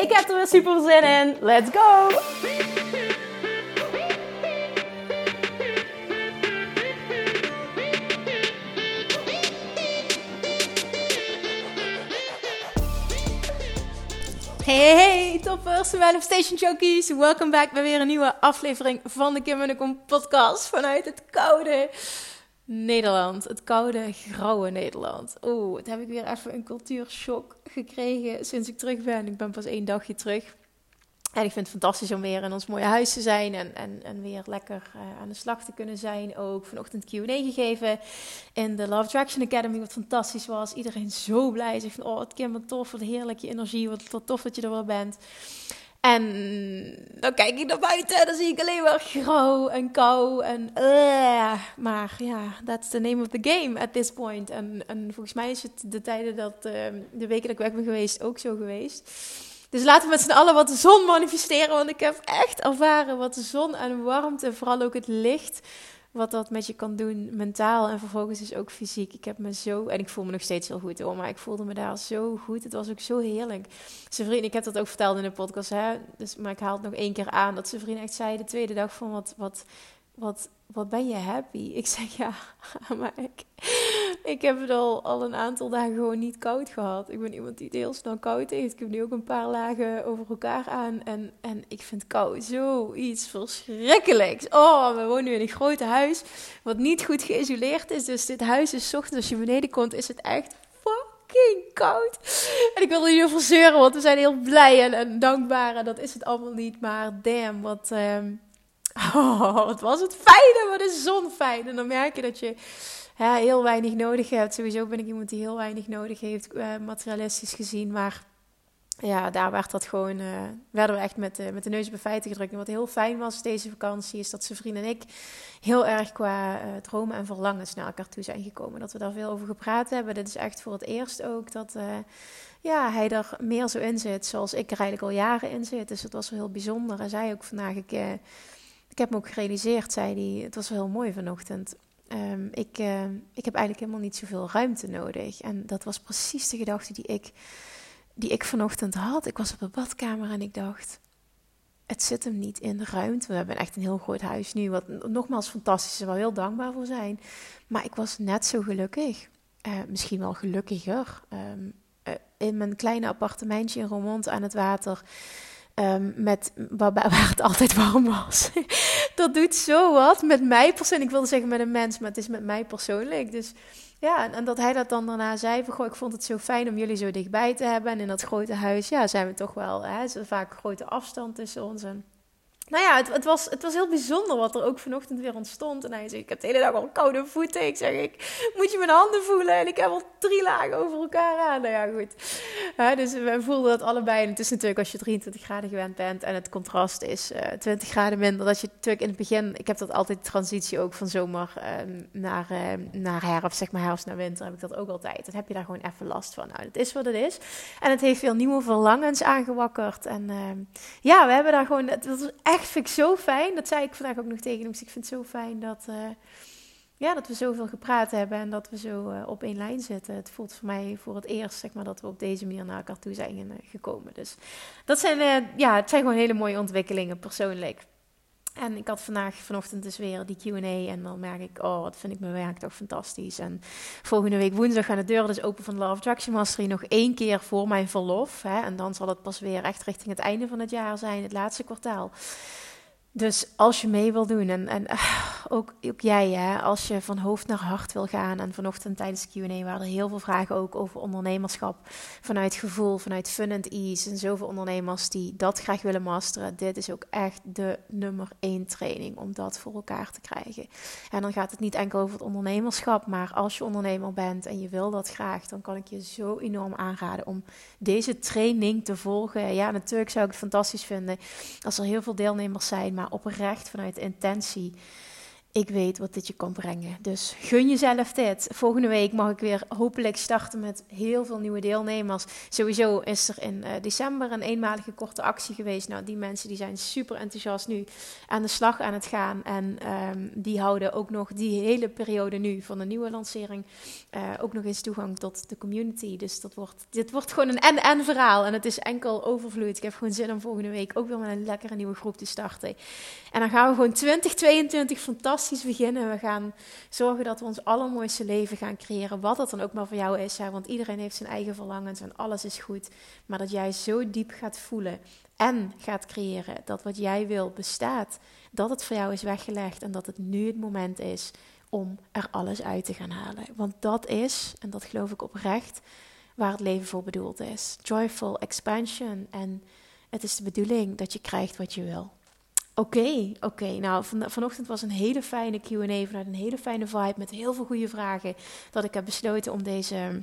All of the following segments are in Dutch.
Ik heb er weer super zin in. Let's go! Hey, hey, toppers, Manifestation Junkies. Welkom back bij weer een nieuwe aflevering van de Kim en de podcast vanuit het koude Nederland. Het koude, grauwe Nederland. Oeh, het heb ik weer even een cultuurshock gekregen sinds ik terug ben. Ik ben pas één dagje terug. En ik vind het fantastisch om weer in ons mooie huis te zijn en, en, en weer lekker uh, aan de slag te kunnen zijn. Ook vanochtend Q&A gegeven in de Love Traction Academy, wat fantastisch was. Iedereen zo blij. Zegt van, oh, het kind wat tof, wat heerlijk, je energie, wat tof dat je er wel bent. En dan kijk ik naar buiten en dan zie ik alleen maar grauw en kou en uh, maar ja, that's the name of the game at this point. En, en volgens mij is het de tijden dat uh, de weken dat ik weg ben geweest ook zo geweest. Dus laten we met z'n allen wat de zon manifesteren. Want ik heb echt ervaren wat de zon en warmte, vooral ook het licht, wat dat met je kan doen mentaal en vervolgens dus ook fysiek. Ik heb me zo, en ik voel me nog steeds heel goed hoor, maar ik voelde me daar zo goed. Het was ook zo heerlijk. Zijn ik heb dat ook verteld in de podcast, hè? Dus, maar ik haal het nog één keer aan, dat zijn vriend echt zei de tweede dag van wat, wat, wat, wat ben je happy? Ik zeg ja, maar ik, ik heb het al, al een aantal dagen gewoon niet koud gehad. Ik ben iemand die het heel snel koud heeft. Ik heb nu ook een paar lagen over elkaar aan. En, en ik vind kou zoiets verschrikkelijks. Oh, we wonen nu in een groot huis wat niet goed geïsoleerd is. Dus dit huis is ochtends als je beneden komt, is het echt fucking koud. En ik wil er niet over zeuren, want we zijn heel blij en, dankbaar. En dat is het allemaal niet. Maar damn, wat... Um, Oh, wat was het fijn, wat de zon fijn. En dan merk je dat je heel weinig nodig hebt. Sowieso ben ik iemand die heel weinig nodig heeft, uh, materialistisch gezien. Maar ja, daar werd dat gewoon, uh, werden we echt met, met de neus bij feiten gedrukt. En wat heel fijn was deze vakantie, is dat zijn vriend en ik heel erg qua uh, dromen en verlangens naar elkaar toe zijn gekomen. Dat we daar veel over gepraat hebben. Dit is echt voor het eerst ook dat ja, hij er meer zo in zit, zoals ik er eigenlijk al jaren in zit. Dus het was wel heel bijzonder. En zei ook vandaag, ik ik heb me ook gerealiseerd, zei hij, het was wel heel mooi vanochtend. Um, ik, uh, ik heb eigenlijk helemaal niet zoveel ruimte nodig. En dat was precies de gedachte die ik, die ik vanochtend had. Ik was op de badkamer en ik dacht, het zit hem niet in de ruimte. We hebben echt een heel groot huis nu, wat nogmaals fantastisch is, waar heel dankbaar voor zijn. Maar ik was net zo gelukkig, uh, misschien wel gelukkiger, um, uh, in mijn kleine appartementje in Roermond aan het water Um, met, waar, waar, het altijd warm was. dat doet zo wat met mij persoonlijk. Ik wilde zeggen met een mens, maar het is met mij persoonlijk. Dus ja, en, dat hij dat dan daarna zei van... Ik vond het zo fijn om jullie zo dichtbij te hebben. En in dat grote huis, ja, zijn we toch wel... Hè, is vaak grote afstand tussen ons en nou ja, het, het, was, het was heel bijzonder wat er ook vanochtend weer ontstond. En hij zei, ik heb de hele dag al koude voeten. Ik zeg, ik moet je mijn handen voelen. En ik heb al drie lagen over elkaar aan. Nou ja, goed. dus we voelden dat allebei. En het is natuurlijk als je 23 graden gewend bent en het contrast is uh, eh, 20 graden minder. Dat je natuurlijk in het begin, ik heb dat altijd transitie ook van zomer uh, naar, uh, naar herfst, zeg maar herfst naar winter, heb ik dat ook altijd. Dan heb je daar gewoon even last van. Nou, het is wat het is. En het heeft veel nieuwe verlangens aangewakkerd. En ehm, ja, we hebben daar gewoon, het was echt vind ik zo fijn. Dat zei ik vandaag ook nog tegen hem. Dus ik vind het zo fijn dat, uh, ja, dat we zoveel gepraat hebben en dat we zo uh, op één lijn zitten. Het voelt voor mij voor het eerst zeg maar, dat we op deze manier naar elkaar toe zijn uh, gekomen. Dus dat zijn, ja, het zijn gewoon hele mooie ontwikkelingen persoonlijk. En ik had vandaag vanochtend dus weer die Q&A en dan merk ik, oh, wat vind ik mijn werk toch fantastisch. En volgende week woensdag gaan de deuren dus open van Love Attraction Mastery nog één keer voor mijn verlof. Hè? En dan zal het pas weer echt richting het einde van het jaar zijn, het laatste kwartaal. Dus als je mee wil doen en, en ook, ook jij, hè, als je van hoofd naar hart wil gaan. En vanochtend tijdens Q&A waren er heel veel vragen ook over ondernemerschap. Vanuit gevoel, vanuit fun and ease. En zoveel ondernemers die dat graag willen masteren. Dit is ook echt de nummer één training om dat voor elkaar te krijgen. En dan gaat het niet enkel over het ondernemerschap. Maar als je ondernemer bent en je wil dat graag, dan kan ik je zo enorm aanraden om deze training te volgen. Ja, natuurlijk zou ik het fantastisch vinden als er heel veel deelnemers zijn, maar oprecht vanuit intentie ik weet wat dit je kan brengen. Dus gun jezelf dit. Volgende week mag ik weer hopelijk starten met heel veel nieuwe deelnemers. Sowieso is er in uh, december een eenmalige korte actie geweest. Nou, die mensen die zijn super enthousiast nu aan de slag aan het gaan. En um, die houden ook nog die hele periode nu van de nieuwe lancering uh, ook nog eens toegang tot de community. Dus dat wordt, dit wordt gewoon een en-en verhaal. En het is enkel overvloed. Ik heb gewoon zin om volgende week ook weer met een lekkere nieuwe groep te starten. En dan gaan we gewoon 2022 fantastisch beginnen. We gaan zorgen dat we ons allermooiste leven gaan creëren. Wat dat dan ook maar voor jou is. Want iedereen heeft zijn eigen verlangens en alles is goed. Maar dat jij zo diep gaat voelen en gaat creëren dat wat jij wil bestaat. Dat het voor jou is weggelegd en dat het nu het moment is om er alles uit te gaan halen. Want dat is, en dat geloof ik oprecht, waar het leven voor bedoeld is. Joyful expansion. En het is de bedoeling dat je krijgt wat je wil. Oké, oké. Nou, van, vanochtend was een hele fijne QA vanuit een hele fijne vibe met heel veel goede vragen. Dat ik heb besloten om deze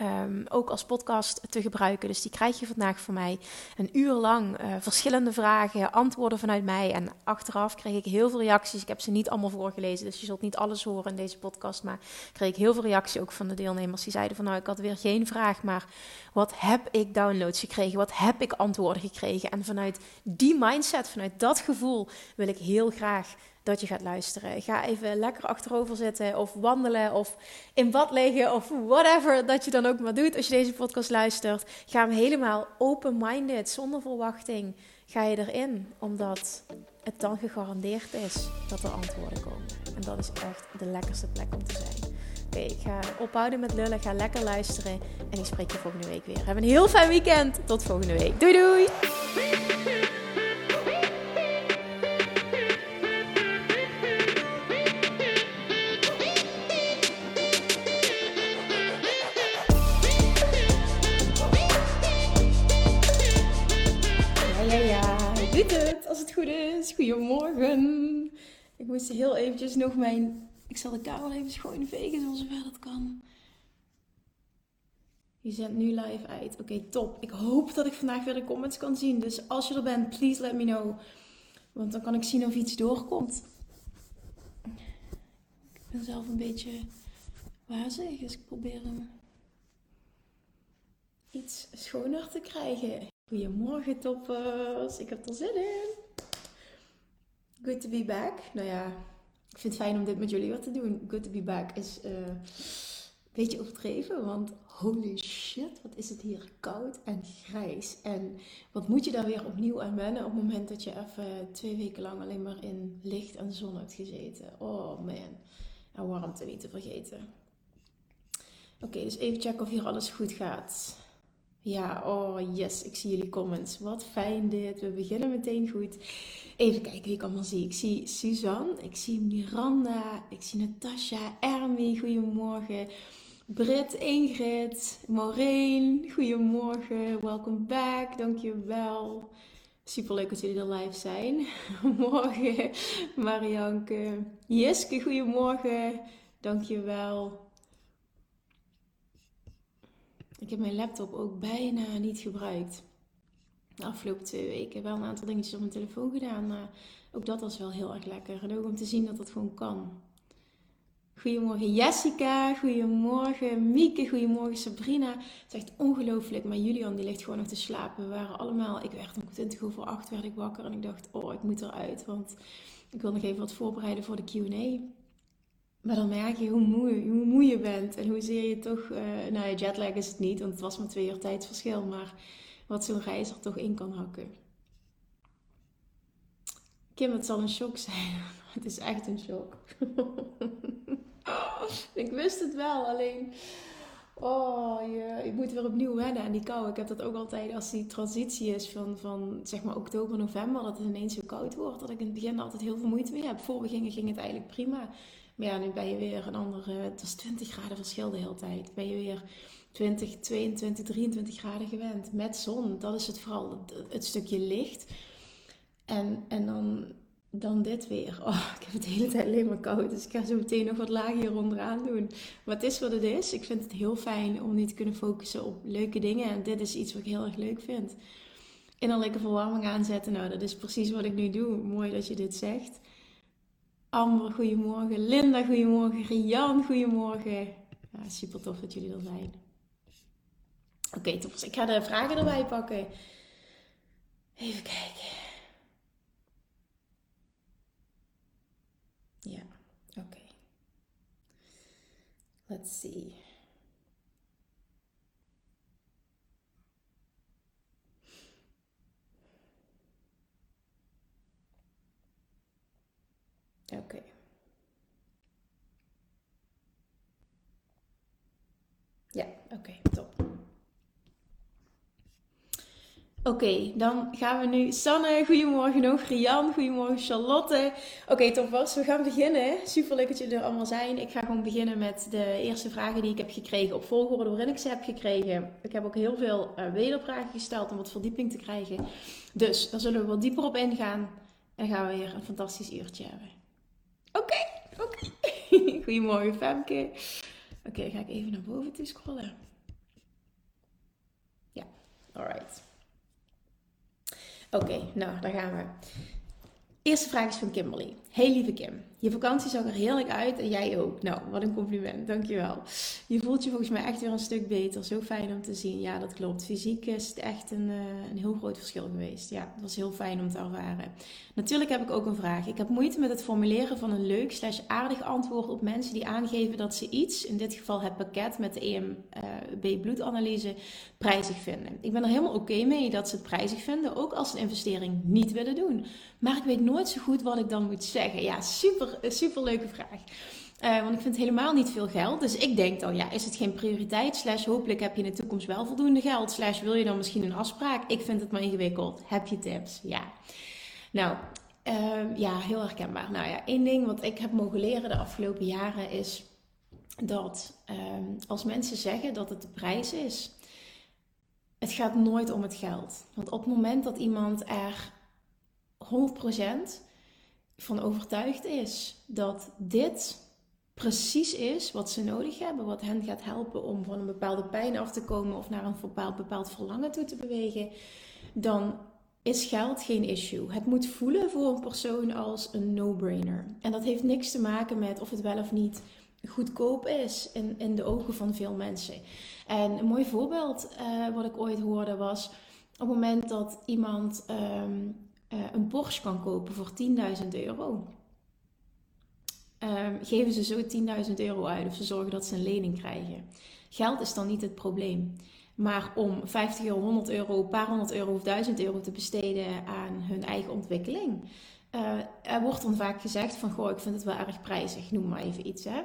Um, ook als podcast te gebruiken. Dus die krijg je vandaag van mij een uur lang. Uh, verschillende vragen, antwoorden vanuit mij. En achteraf kreeg ik heel veel reacties. Ik heb ze niet allemaal voorgelezen, dus je zult niet alles horen in deze podcast. Maar kreeg ik heel veel reacties ook van de deelnemers. Die zeiden van nou, ik had weer geen vraag, maar wat heb ik downloads gekregen? Wat heb ik antwoorden gekregen? En vanuit die mindset, vanuit dat gevoel wil ik heel graag dat je gaat luisteren. Ga even lekker achterover zitten of wandelen of in bad liggen of whatever dat je dan ook maar doet als je deze podcast luistert. Ga hem helemaal open-minded, zonder verwachting, ga je erin. Omdat het dan gegarandeerd is dat er antwoorden komen. En dat is echt de lekkerste plek om te zijn. Oké, ik ga ophouden met lullen, ga lekker luisteren en ik spreek je volgende week weer. Heb een heel fijn weekend. Tot volgende week. Doei doei! Goedemorgen. Ik moest heel eventjes nog mijn... Ik zal de kamer even schoon vegen zoals zover dat kan. Je zendt nu live uit. Oké, top. Ik hoop dat ik vandaag weer de comments kan zien. Dus als je er bent, please let me know. Want dan kan ik zien of iets doorkomt. Ik ben zelf een beetje wazig, dus ik probeer hem iets schoner te krijgen. Goedemorgen toppers. Ik heb er zin in. Good to be back. Nou ja, ik vind het fijn om dit met jullie wat te doen. Good to be back is uh, een beetje overdreven, want holy shit, wat is het hier koud en grijs. En wat moet je daar weer opnieuw aan wennen op het moment dat je even twee weken lang alleen maar in licht en zon hebt gezeten. Oh man. En warmte niet te vergeten. Oké, dus even checken of hier alles goed gaat. Ja, oh yes, ik zie jullie comments. Wat fijn dit. We beginnen meteen goed. Even kijken wie ik allemaal zie. Ik zie Suzanne, ik zie Miranda, ik zie Natasha, Ermi, goedemorgen. Britt, Ingrid, Maureen, goedemorgen. Welcome back, dankjewel. Super leuk dat jullie er live zijn. Morgen, Marianke. Jiske, goedemorgen. Dankjewel. Ik heb mijn laptop ook bijna niet gebruikt. De afgelopen twee weken wel een aantal dingetjes op mijn telefoon gedaan. Maar ook dat was wel heel erg lekker. En ook om te zien dat dat gewoon kan. Goedemorgen Jessica, goedemorgen Mieke, goedemorgen Sabrina. Het is echt ongelooflijk, maar Julian die ligt gewoon nog te slapen. We waren allemaal, ik werd om 20 over 8 werd ik wakker en ik dacht, oh ik moet eruit, want ik wil nog even wat voorbereiden voor de Q&A. Maar dan merk je hoe moe, hoe moe je bent en hoezeer je toch, uh, nou ja, jetlag is het niet, want het was maar twee uur tijdsverschil, maar wat zo'n reis er toch in kan hakken. Kim, het zal een shock zijn. Het is echt een shock. ik wist het wel, alleen. Oh, je, ik moet weer opnieuw wennen aan die kou. Ik heb dat ook altijd als die transitie is van, van zeg maar oktober, november, dat het ineens zo koud wordt. Dat ik in het begin altijd heel veel moeite mee heb. Voor we gingen ging het eigenlijk prima. Maar ja, nu ben je weer een andere, het was 20 graden verschil de hele tijd. Ben je weer 20, 22, 23 graden gewend. Met zon, dat is het vooral, het, stukje licht. En, en dan dan dit weer. Oh, ik heb het de hele tijd alleen maar koud. Dus ik ga zo meteen nog wat lager hier onderaan doen. Maar het is wat het is. Ik vind het heel fijn om niet te kunnen focussen op leuke dingen. En dit is iets wat ik heel erg leuk vind. Innerlijke verwarming aanzetten. Nou, dat is precies wat ik nu doe. Mooi dat je dit zegt. Amber, goedemorgen. Linda, goedemorgen. Rian, goedemorgen. Ja, super tof dat jullie er zijn. Oké, okay, tof. Ik ga de vragen erbij pakken. Even kijken. Ja, oké. Let's see. Oké. Ja, oké, top. Oké, dan gaan we nu. Sanne, goedemorgen nog. Rian, goedemorgen. Charlotte. Oké, okay, we gaan beginnen. Super leuk dat jullie er allemaal zijn. Ik ga gewoon beginnen met de eerste vragen die ik heb gekregen op volgorde waarin ik ze heb gekregen. Ik heb ook heel veel uh, wedervragen gesteld om wat verdieping te krijgen. Dus daar zullen we wat dieper op ingaan. En gaan we weer een fantastisch uurtje hebben. Oké, oké. Goedemorgen, Femke. Oké, ga ik even naar boven toe scrollen. Ja, alright. Oké, nou, daar gaan we. Eerste vraag is van Kimberly. Hey lieve Kim, je vakantie zag er heerlijk uit en jij ook. Nou, wat een compliment, dankjewel. Je voelt je volgens mij echt weer een stuk beter. Zo fijn om te zien. Ja, dat klopt. Fysiek is het echt een, eh, een heel groot verschil geweest. Ja, het was heel fijn om te ervaren. Natuurlijk heb ik ook een vraag. Ik heb moeite met het formuleren van een leuk slash aardig antwoord op mensen die aangeven dat ze iets, in dit geval het pakket met de EMB bloedanalyse, prijzig vinden. Ik ben er helemaal oké mee dat ze het prijzig vinden, ook als ze een investering niet willen doen. Maar ik weet nooit zo goed wat ik dan moet zeggen. Ja, super, super leuke vraag. Uh, want ik vind helemaal niet veel geld. Dus ik denk dan, ja, is het geen prioriteit? Slash, hopelijk heb je in de toekomst wel voldoende geld. Slash, wil je dan misschien een afspraak? Ik vind het maar ingewikkeld. Heb je tips? Ja. Nou, uh, ja, heel herkenbaar. Nou ja, één ding wat ik heb mogen leren de afgelopen jaren is dat uh, als mensen zeggen dat het de prijs is, het gaat nooit om het geld. Want op het moment dat iemand er 100% van overtuigd is dat dit precies is wat ze nodig hebben, wat hen gaat helpen om van een bepaalde pijn af te komen of naar een bepaald, bepaald verlangen toe te bewegen, dan is geld geen issue. Het moet voelen voor een persoon als een no-brainer. En dat heeft niks te maken met of het wel of niet goedkoop is in, in de ogen van veel mensen. En een mooi voorbeeld uh, wat ik ooit hoorde was op het moment dat iemand um, uh, een Porsche kan kopen voor 10.000 euro. Um, geven ze zo 10.000 euro uit of ze zorgen dat ze een lening krijgen. Geld is dan niet het probleem. Maar om 50 euro, 100 euro, een paar honderd euro of 1000 euro te besteden aan hun eigen ontwikkeling. Uh, er wordt dan vaak gezegd van, goh, ik vind het wel erg prijzig, noem maar even iets. Hè.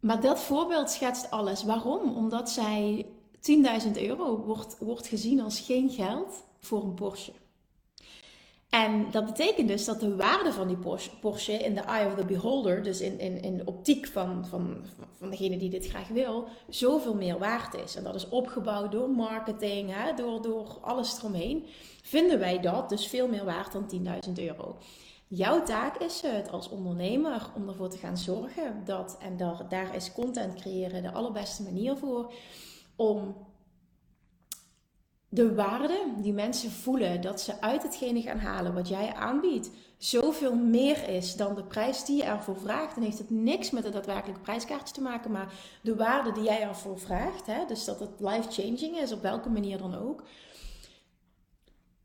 Maar dat voorbeeld schetst alles. Waarom? Omdat zij 10.000 euro wordt, wordt gezien als geen geld voor een Porsche. En dat betekent dus dat de waarde van die Porsche in de eye of the beholder, dus in, in, in de optiek van, van, van degene die dit graag wil, zoveel meer waard is. En dat is opgebouwd door marketing, hè, door, door alles eromheen. Vinden wij dat dus veel meer waard dan 10.000 euro. Jouw taak is het als ondernemer om ervoor te gaan zorgen dat, en daar, daar is content creëren de allerbeste manier voor, om de waarde die mensen voelen dat ze uit hetgene gaan halen wat jij aanbiedt, zoveel meer is dan de prijs die je ervoor vraagt. Dan heeft het niks met het daadwerkelijke prijskaartje te maken, maar de waarde die jij ervoor vraagt, hè, dus dat het life-changing is, op welke manier dan ook,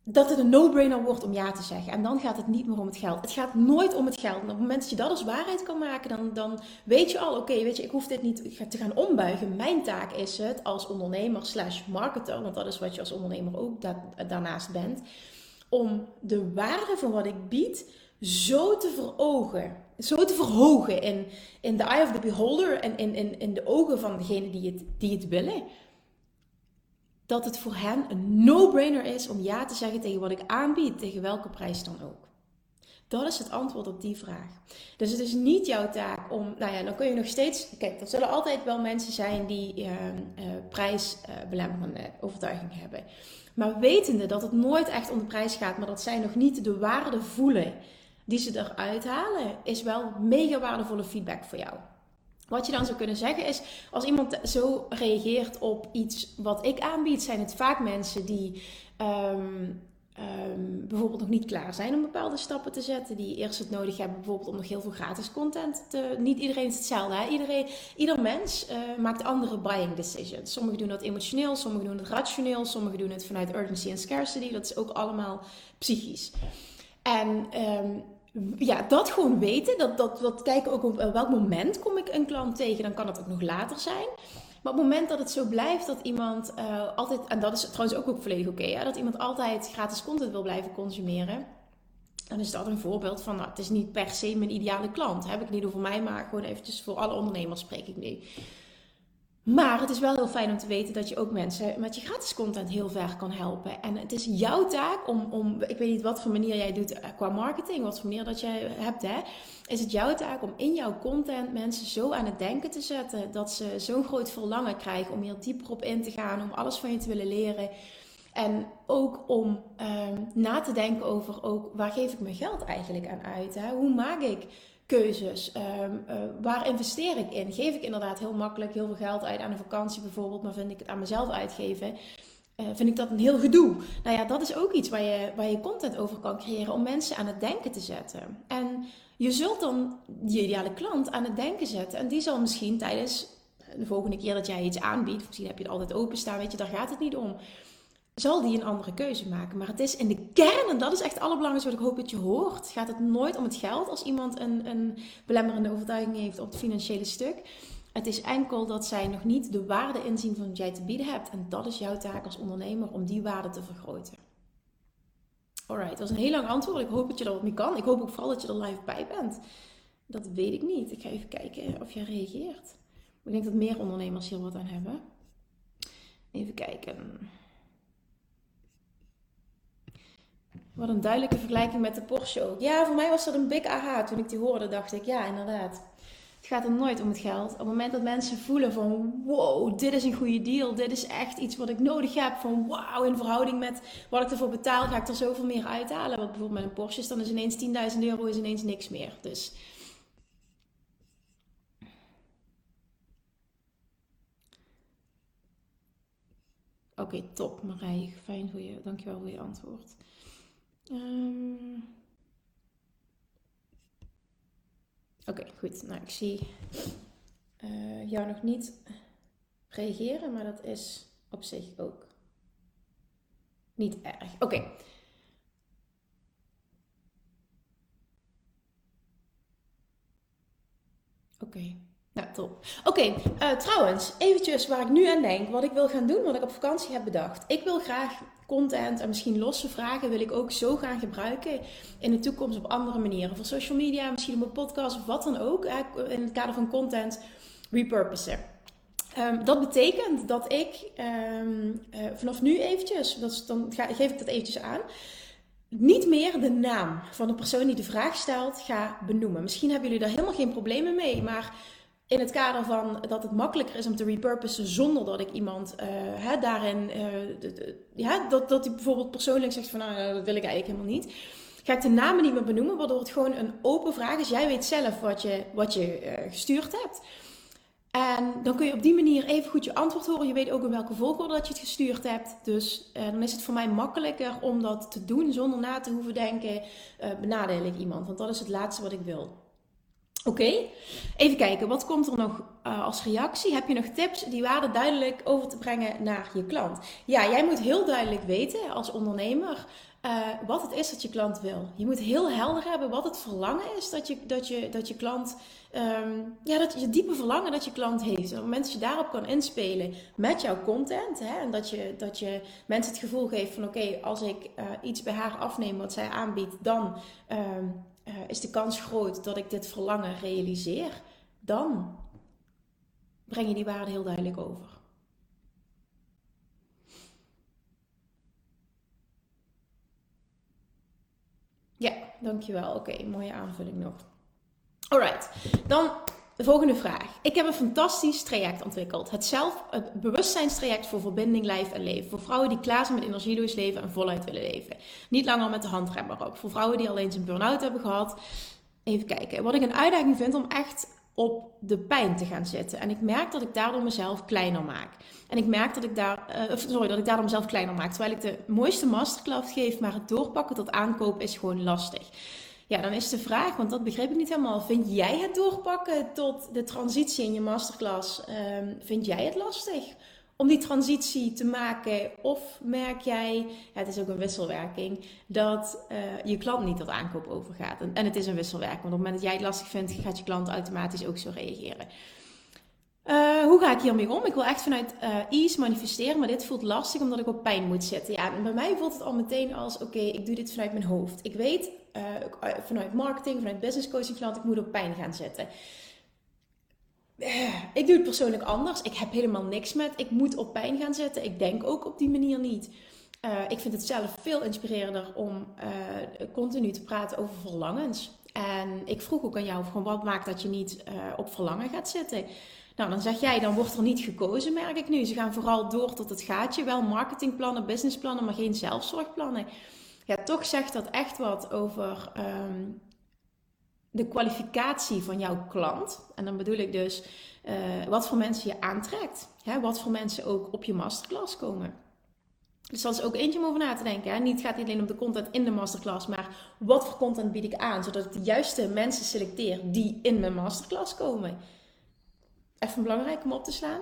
dat het een no-brainer wordt om ja te zeggen. En dan gaat het niet meer om het geld. Het gaat nooit om het geld. En op het moment dat je dat als waarheid kan maken, dan, dan weet je al, oké, weet je, ik hoef dit niet te gaan ombuigen. Mijn taak is het als ondernemer slash marketer, want dat is wat je als ondernemer ook daarnaast bent, om de waarde van wat ik bied zo te verogen, zo te verhogen in, in the eye of the beholder en in, in, in de ogen van degene die het, die het willen. Dat het voor hen een no-brainer is om ja te zeggen tegen wat ik aanbied, tegen welke prijs dan ook. Dat is het antwoord op die vraag. Dus het is niet jouw taak om, nou ja, dan kun je nog steeds, kijk, er zullen altijd wel mensen zijn die uh, uh, prijsbelemmerende overtuiging hebben. Maar wetende dat het nooit echt om de prijs gaat, maar dat zij nog niet de waarde voelen die ze eruit halen, is wel mega waardevolle feedback voor jou. Wat je dan zou kunnen zeggen is, als iemand zo reageert op iets wat ik aanbied, zijn het vaak mensen die um, um, bijvoorbeeld nog niet klaar zijn om bepaalde stappen te zetten, die eerst het nodig hebben bijvoorbeeld om nog heel veel gratis content te... Niet iedereen is hetzelfde, hè? Iedereen, ieder mens uh, maakt andere buying decisions. Sommigen doen dat emotioneel, sommigen doen het rationeel, sommigen doen het vanuit urgency en scarcity. Dat is ook allemaal psychisch. En um, ja, dat gewoon weten, dat, dat, dat kijken ook op welk moment kom ik een klant tegen, dan kan het ook nog later zijn. Maar op het moment dat het zo blijft dat iemand uh, altijd, en dat is trouwens ook, ook volledig oké, okay, dat iemand altijd gratis content wil blijven consumeren, dan is dat een voorbeeld van, nou, het is niet per se mijn ideale klant. Heb ik niet over mij, maar gewoon eventjes voor alle ondernemers spreek ik nu. Maar het is wel heel fijn om te weten dat je ook mensen met je gratis content heel ver kan helpen. En het is jouw taak om, om ik weet niet wat voor manier jij doet eh, qua marketing, wat voor manier dat jij hebt, hè. Is het jouw taak om in jouw content mensen zo aan het denken te zetten dat ze zo'n groot verlangen krijgen om hier dieper op in te gaan, om alles van je te willen leren. En ook om ehm, na te denken over ook, waar geef ik mijn geld eigenlijk aan uit? Hoe maak ik keuzes? Ehm, eh, waar investeer ik in? Geef ik inderdaad heel makkelijk heel veel geld uit aan een vakantie bijvoorbeeld, maar vind ik het aan mezelf uitgeven? Uh, vind ik dat een heel gedoe. Nou ja, dat is ook iets waar je, waar je content over kan creëren om mensen aan het denken te zetten. En je zult dan je ideale klant aan het denken zetten. En die zal misschien tijdens de volgende keer dat jij iets aanbiedt, misschien heb je het altijd openstaan, weet je, daar gaat het niet om zal die een andere keuze maken. Maar het is in de kern, en dat is echt het allerbelangrijkste wat ik hoop dat je hoort, gaat het nooit om het geld als iemand een, een belemmerende overtuiging heeft op het financiële stuk. Het is enkel dat zij nog niet de waarde inzien van wat jij te bieden hebt. En dat is jouw taak als ondernemer om die waarde te vergroten. Alright, dat was een heel lang antwoord. Ik hoop dat je er wat mee kan. Ik hoop ook vooral dat je er live bij bent. Dat weet ik niet. Ik ga even kijken of je reageert. Ik denk dat meer ondernemers hier wat aan hebben. Even kijken. Wat een duidelijke vergelijking met de Porsche ook. Ja, voor mij was dat een big aha. Toen ik die hoorde, dacht ik, ja, inderdaad. Het gaat er nooit om het geld. Op het moment dat mensen voelen van, wow, dit is een goede deal. Dit is echt iets wat ik nodig heb. Van, wow, in verhouding met wat ik ervoor betaal, ga ik er zoveel meer uithalen. Wat bijvoorbeeld met een Porsche is, dan is ineens 10.000 euro is ineens niks meer. Dus... Oké, top Marij. Fijn je. Dankjewel voor je antwoord. Um... Oké, goed. Nou, ik zie uh, jou nog niet reageren, maar dat is op zich ook niet erg. Oké. Oké. Nou, top. Oké, eh, trouwens, eventjes waar ik nu aan denk, wat ik wil gaan doen, wat ik op vakantie heb bedacht. Ik wil graag content en misschien losse vragen wil ik ook zo gaan gebruiken in de toekomst op andere manieren. Voor social media, misschien op een podcast of wat dan ook. In het kader van content repurposen. Um, dat betekent dat ik um, uh, vanaf nu eventjes, dat dan ga, geef ik dat eventjes aan, niet meer de naam van de persoon die de vraag stelt ga benoemen. Misschien hebben jullie daar helemaal geen problemen mee, maar in het kader van dat het makkelijker is om te repurposen zonder dat ik iemand uh, hè, daarin, de, ja, dat, dat hij bijvoorbeeld persoonlijk zegt van nou, dat wil ik eigenlijk helemaal niet. Ga ik de namen niet meer benoemen, waardoor het gewoon een open vraag is. Jij weet zelf wat je, wat je uh, gestuurd hebt. En dan kun je op die manier even goed je antwoord horen. Je weet ook in welke volgorde dat je het gestuurd hebt. Dus dan is het voor mij makkelijker om dat te doen zonder na te hoeven denken, benadeel ik iemand. Want dat is het laatste wat ik wil. Oké, even kijken. Wat komt er nog uh, als reactie? Heb je nog tips die waarde duidelijk over te brengen naar je klant? Ja, jij moet heel duidelijk weten als ondernemer uh, wat het is dat je klant wil. Je moet heel helder hebben wat het verlangen is dat je, dat je, dat je klant, um, ja, dat je diepe verlangen dat je klant heeft. Op het moment dat je daarop kan inspelen met jouw content, hè, en dat je, dat je mensen het gevoel geeft van oké, als ik uh, iets bij haar afneem wat zij aanbiedt, dan. Um, eh, is de kans groot dat ik dit verlangen realiseer, dan breng je die waarde heel duidelijk over. Ja, dankjewel. Oké, mooie aanvulling nog. Alright, dan de volgende vraag. Ik heb een fantastisch traject ontwikkeld. Het zelf, het bewustzijnstraject voor verbinding, lijf en leven. Voor vrouwen die klaar zijn met energieloos leven en voluit willen leven. Niet langer met de handrem erop. Voor vrouwen die al eens een burn-out hebben gehad. Even kijken. Wat ik een uitdaging vind om echt op de pijn te gaan zitten. En ik merk dat ik daardoor mezelf kleiner maak. En ik merk dat ik daar, uh, sorry, dat ik daardoor mezelf kleiner maak. Terwijl ik de mooiste masterclass geef, maar het doorpakken tot aankoop is gewoon lastig. Ja, dan is de vraag, want dat begreep ik niet helemaal. Vind jij het doorpakken tot de transitie in je masterclass, um, vind jij het lastig? Om die transitie te maken, of merk jij, ja, het is ook een wisselwerking, dat uh, je klant niet tot aankoop overgaat. En, en, het is een wisselwerking, want op het moment dat jij het lastig vindt, gaat je klant automatisch ook zo reageren. Uh, hoe ga ik hiermee om? Ik wil echt vanuit uh, ease manifesteren, maar dit voelt lastig omdat ik op pijn moet zitten. Ja, bij mij voelt het al meteen als: oké, ik doe dit vanuit mijn hoofd. Ik weet uh, vanuit marketing, vanuit business coaching, ik moet op pijn gaan zitten. Ik doe het persoonlijk anders. Ik heb helemaal niks met ik moet op pijn gaan zitten. Ik denk ook op die manier niet. ik vind het zelf veel inspirerender om continu te praten over verlangens. En ik vroeg ook aan jou van wat maakt dat je niet op verlangen gaat zitten. Nou, dan zeg jij, dan wordt er niet gekozen, merk ik nu. Ze gaan vooral door tot het gaatje. Wel marketingplannen, businessplannen, maar geen zelfzorgplannen. Ja, toch zegt dat echt wat over ehm, de kwalificatie van jouw klant. En dan bedoel ik dus uh, wat voor mensen je aantrekt. Hè? Wat voor mensen ook op je masterclass komen. Dus dat is ook eentje om over na te denken. Hè? Niet gaat niet alleen om de content in de masterclass, maar wat voor content bied ik aan, zodat ik de juiste mensen selecteer die in mijn masterclass komen even belangrijk om op te slaan.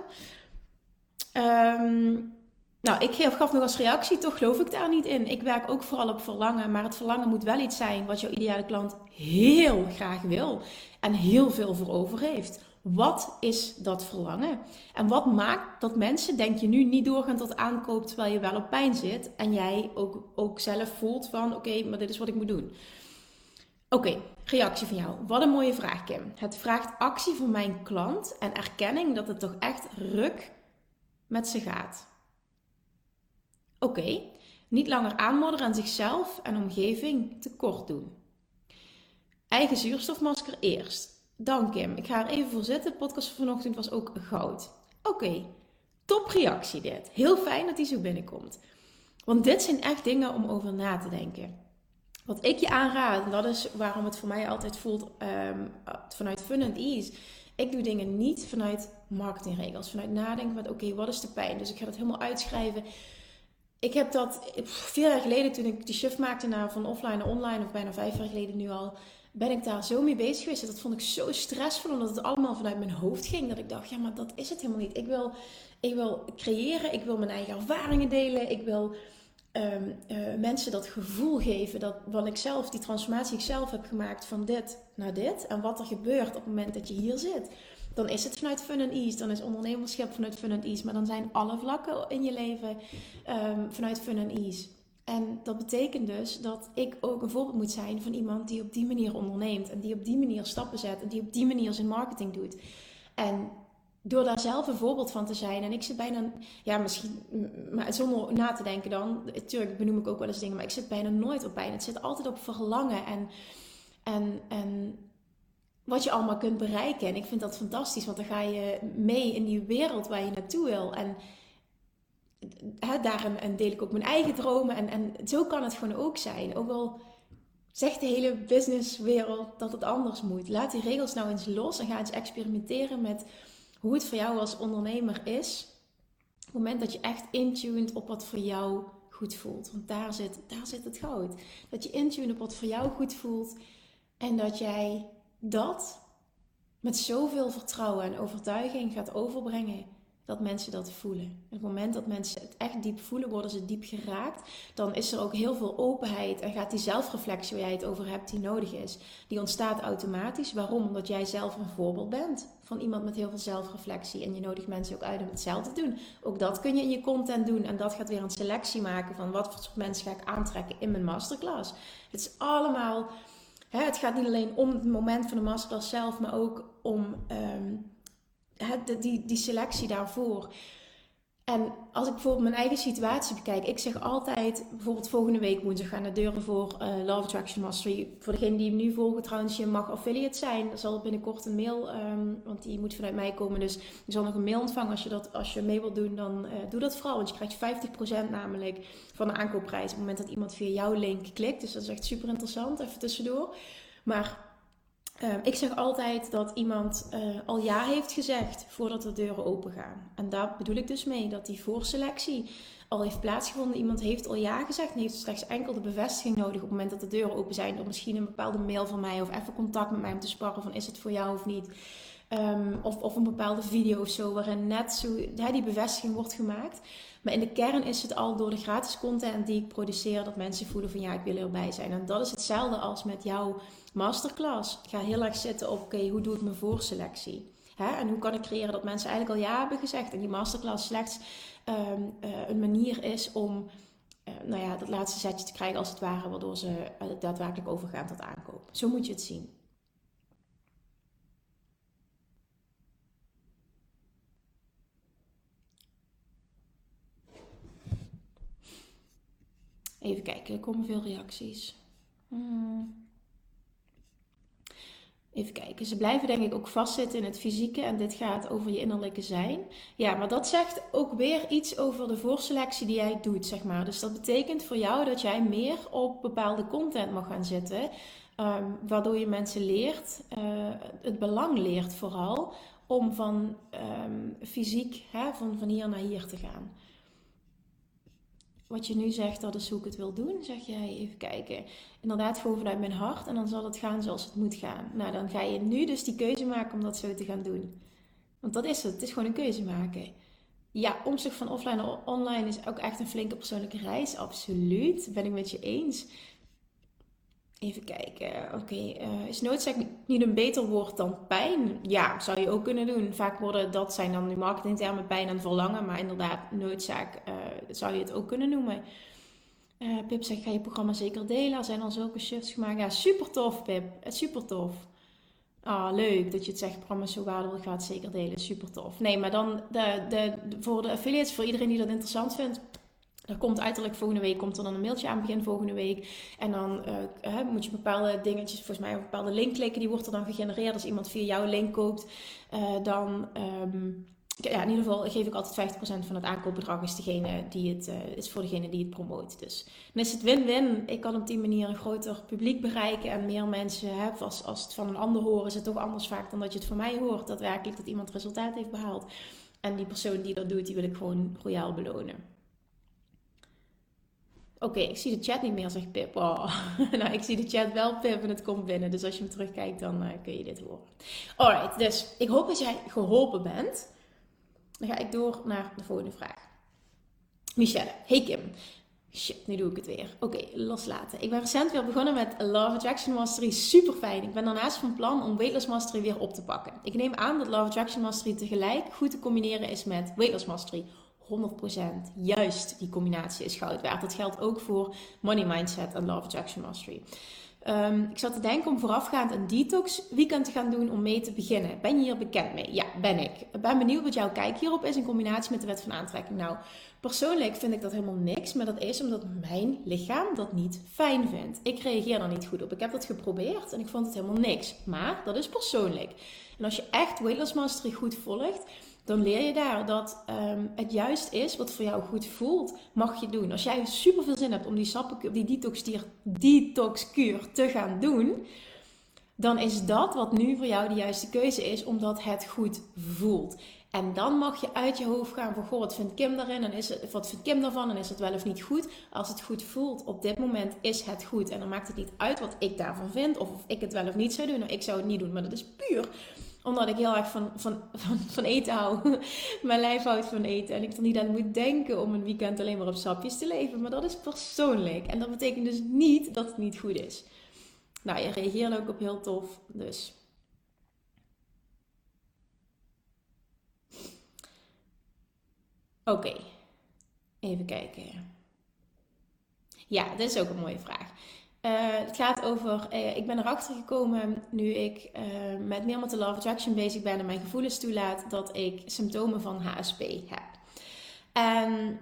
Um, nou, ik gaf nog als reactie, toch geloof ik daar niet in. Ik werk ook vooral op verlangen, maar het verlangen moet wel iets zijn wat jouw ideale klant heel graag wil en heel veel voor over heeft. Wat is dat verlangen? En wat maakt dat mensen, denk je nu, niet doorgaan tot aankoop terwijl je wel op pijn zit en jij ook, ook zelf voelt van oké, maar dit is wat ik moet doen. Oké, reactie van jou. Wat een mooie vraag, Kim. Het vraagt actie van mijn klant en erkenning dat het toch echt ruk met ze gaat. Oké, niet langer aanmodderen aan zichzelf en omgeving tekort doen. Eigen zuurstofmasker eerst. Dan Kim, ik ga er even voor zitten. De podcast van vanochtend was ook goud. Oké, top reactie dit. Heel fijn dat die zo binnenkomt. Want dit zijn echt dingen om over na te denken. Wat ik je aanraad, en dat is waarom het voor mij altijd voelt um, vanuit fun and ease. Ik doe dingen niet vanuit marketingregels, vanuit nadenken met oké, wat is de pijn? Dus ik ga dat helemaal uitschrijven. Ik heb dat vier jaar geleden, toen ik die shift maakte naar van offline naar online, of bijna vijf jaar geleden nu al, ben ik daar zo mee bezig geweest. Dat vond ik zo stressvol, omdat het allemaal vanuit mijn hoofd ging. Dat ik dacht, ja, maar dat is het helemaal niet. Ik wil, ik wil creëren, ik wil mijn eigen ervaringen delen, ik wil um, uh, mensen dat gevoel geven dat wat ik zelf, die transformatie ik zelf heb gemaakt van dit naar dit en wat er gebeurt op het moment dat je hier zit. Dan is het vanuit fun and ease, dan is ondernemerschap vanuit fun and ease, maar dan zijn alle vlakken in je leven um, vanuit fun and ease. En dat betekent dus dat ik ook een voorbeeld moet zijn van iemand die op die manier onderneemt en die op die manier stappen zet en die op die manier zijn marketing doet. En door daar zelf een voorbeeld van te zijn. En ik zit bijna, ja, misschien, maar zonder na te denken dan, natuurlijk benoem ik ook wel eens dingen, maar ik zit bijna nooit op pijn. Het zit altijd op verlangen en, en, en wat je allemaal kunt bereiken. En ik vind dat fantastisch, want dan ga je mee in die wereld waar je naartoe wil. En hè, daarin deel ik ook mijn eigen dromen. En, en zo kan het gewoon ook zijn. Ook al zegt de hele businesswereld dat het anders moet. Laat die regels nou eens los en ga eens experimenteren met hoe het voor jou als ondernemer is. Op het moment dat je echt intuned op wat voor jou goed voelt. Want daar zit, daar zit het goud. Dat je intuned op wat voor jou goed voelt. En dat jij dat met zoveel vertrouwen en overtuiging gaat overbrengen dat mensen dat voelen. Op het moment dat mensen het echt diep voelen, worden ze diep geraakt. Dan is er ook heel veel openheid en gaat die zelfreflectie waar jij het over hebt, die nodig is, die ontstaat automatisch. Waarom? Omdat jij zelf een voorbeeld bent van iemand met heel veel zelfreflectie. En je nodigt mensen ook uit om hetzelfde te doen. Ook dat kun je in je content doen. En dat gaat weer een selectie maken van wat voor soort mensen ga ik aantrekken in mijn masterclass. Het is allemaal het gaat niet alleen om het moment van de masterclass zelf, maar ook om ehm, het, die, die selectie daarvoor. En als ik bijvoorbeeld mijn eigen situatie bekijk, ik zeg altijd, bijvoorbeeld volgende week woensdag gaan de deuren voor uh, Love Attraction Mastery. Voor degene die hem nu volgen trouwens, je mag affiliate zijn. Er zal binnenkort een mail, um, want die moet vanuit mij komen. Dus je zal nog een mail ontvangen als je, dat, als je mee wilt doen, dan uh, doe dat vooral. Want je krijgt 50% namelijk van de aankoopprijs op het moment dat iemand via jouw link klikt. Dus dat is echt super interessant, even tussendoor. Maar Ehm, ik zeg altijd dat iemand uh, al ja heeft gezegd voordat de deuren open gaan. En daar bedoel ik dus mee dat die voorselectie al heeft plaatsgevonden. Iemand heeft al ja gezegd en heeft slechts enkel de bevestiging nodig op het moment dat de deuren open zijn. Door misschien een bepaalde mail van mij of even contact met mij om te sparren van is het voor jou of niet. Ehm, of, of een bepaalde video of zo waarin net zo die bevestiging wordt gemaakt. Maar in de kern is het al door de gratis content die ik produceer dat mensen voelen van ja, ik wil erbij zijn. En dat is hetzelfde als met jouw masterclass. Ik ga heel erg zitten op oké, hoe doe ik mijn voorselectie? Hè? En hoe kan ik creëren dat mensen eigenlijk al ja hebben gezegd en die masterclass slechts um, uh, een manier is om uh, nou ja, dat laatste zetje te krijgen als het ware, waardoor ze uh, daadwerkelijk overgaan tot aankoop. Zo moet je het zien. Even kijken, er komen veel reacties. Hmm. Even kijken, ze blijven denk ik ook vastzitten in het fysieke en dit gaat over je innerlijke zijn. Ja, maar dat zegt ook weer iets over de voorselectie die jij doet, zeg maar. Dus dat betekent voor jou dat jij meer op bepaalde content mag gaan zitten, um, waardoor je mensen leert, uh, het belang leert vooral, om van um, fysiek, hè, van, van hier naar hier te gaan wat je nu zegt, dat is hoe ik het wil doen, zeg jij, even kijken. Inderdaad, gewoon vanuit mijn hart en dan zal het gaan zoals het moet gaan. Nou, dan ga je nu dus die keuze maken om dat zo te gaan doen. Want dat is het, het is gewoon een keuze maken. Ja, omslag van offline naar online is ook echt een flinke persoonlijke reis, absoluut. Ben ik met je eens. Even kijken. Oké, uh, is noodzaak niet een beter woord dan pijn? Ja, zou je ook kunnen doen. Vaak worden dat zijn dan nu marketingtermen pijn en verlangen, maar inderdaad, noodzaak uh, zou je het ook kunnen noemen. Uh, Pip zegt, ga je programma zeker delen? Er zijn al zulke shifts gemaakt. Ja, super tof, Pip. Super tof. Ah, leuk dat je het zegt, programma zo waardevol, ik ga het zeker delen. Super tof. Nee, maar dan de, de, voor de affiliates, voor iedereen die dat interessant vindt, er komt uiterlijk volgende week komt er dan een mailtje aan begin volgende week. En dan uh, moet je bepaalde dingetjes, volgens mij een bepaalde link klikken. Die wordt er dan gegenereerd. Als iemand via jouw link koopt, uh, dan um, ja, in ieder geval geef ik altijd 50% van het aankoopbedrag is, degene die het, uh, is voor degene die het promoot. Dus dan is het win-win. Ik kan op die manier een groter publiek bereiken en meer mensen. Hè, als, als het van een ander horen, is het toch anders vaak dan dat je het van mij hoort. Daadwerkelijk dat iemand resultaat heeft behaald. En die persoon die dat doet, die wil ik gewoon royaal belonen. Oké, ik zie de chat niet meer, zegt Pip. Oh. nou, ik zie de chat wel, Pip, en het komt binnen. Dus als je hem terugkijkt, dan uh, kun je dit horen. Alright, dus ik hoop dat jij geholpen bent. Dan ga ik door naar de volgende vraag. Michelle, hey Kim. Shit, nu doe ik het weer. Oké, loslaten. Ik ben recent weer begonnen met Love Attraction Mastery. Super fijn. Ik ben daarnaast van plan om Weightless Mastery weer op te pakken. Ik neem aan dat Love Attraction Mastery tegelijk goed te combineren is met Weightless Mastery. 100% juist die combinatie is goud waard. Dat geldt ook voor Money Mindset en Love Attraction Mastery. Um, ik zat te denken om voorafgaand een detox weekend te gaan doen om mee te beginnen. Ben je hier bekend mee? Ja, ben ik. Ben benieuwd wat jouw kijk hierop is in combinatie met de wet van aantrekking. Nou, persoonlijk vind ik dat helemaal niks, maar dat is omdat mijn lichaam dat niet fijn vindt. Ik reageer er niet goed op. Ik heb dat geprobeerd en ik vond het helemaal niks. Maar dat is persoonlijk. En als je echt Weightless Mastery goed volgt, dan leer je daar dat um, het juist is wat voor jou goed voelt, mag je doen. Als jij super veel zin hebt om die, sappenkuur, die detox, detoxkuur te gaan doen, dan is dat wat nu voor jou de juiste keuze is, omdat het goed voelt. En dan mag je uit je hoofd gaan van, goh, wat vindt Kim daarin? En is het, wat vindt Kim daarvan? En is het wel of niet goed? Als het goed voelt, op dit moment is het goed. En dan maakt het niet uit wat ik daarvan vind, of of ik het wel of niet zou doen. Nou, ik zou het niet doen, maar dat is puur omdat ik heel erg van, van, van, van eten hou. Mijn lijf houdt van eten. En ik er niet aan moet denken om een weekend alleen maar op sapjes te leven. Maar dat is persoonlijk. En dat betekent dus niet dat het niet goed is. Nou, je reageert ook op heel tof. Dus. Oké. Even kijken. Ja, dit is ook een mooie vraag. Het gaat over, ik ben erachter gekomen nu ik met meer met de Love Attraction bezig ben en mijn gevoelens toelaat, dat ik symptomen van HSP heb. En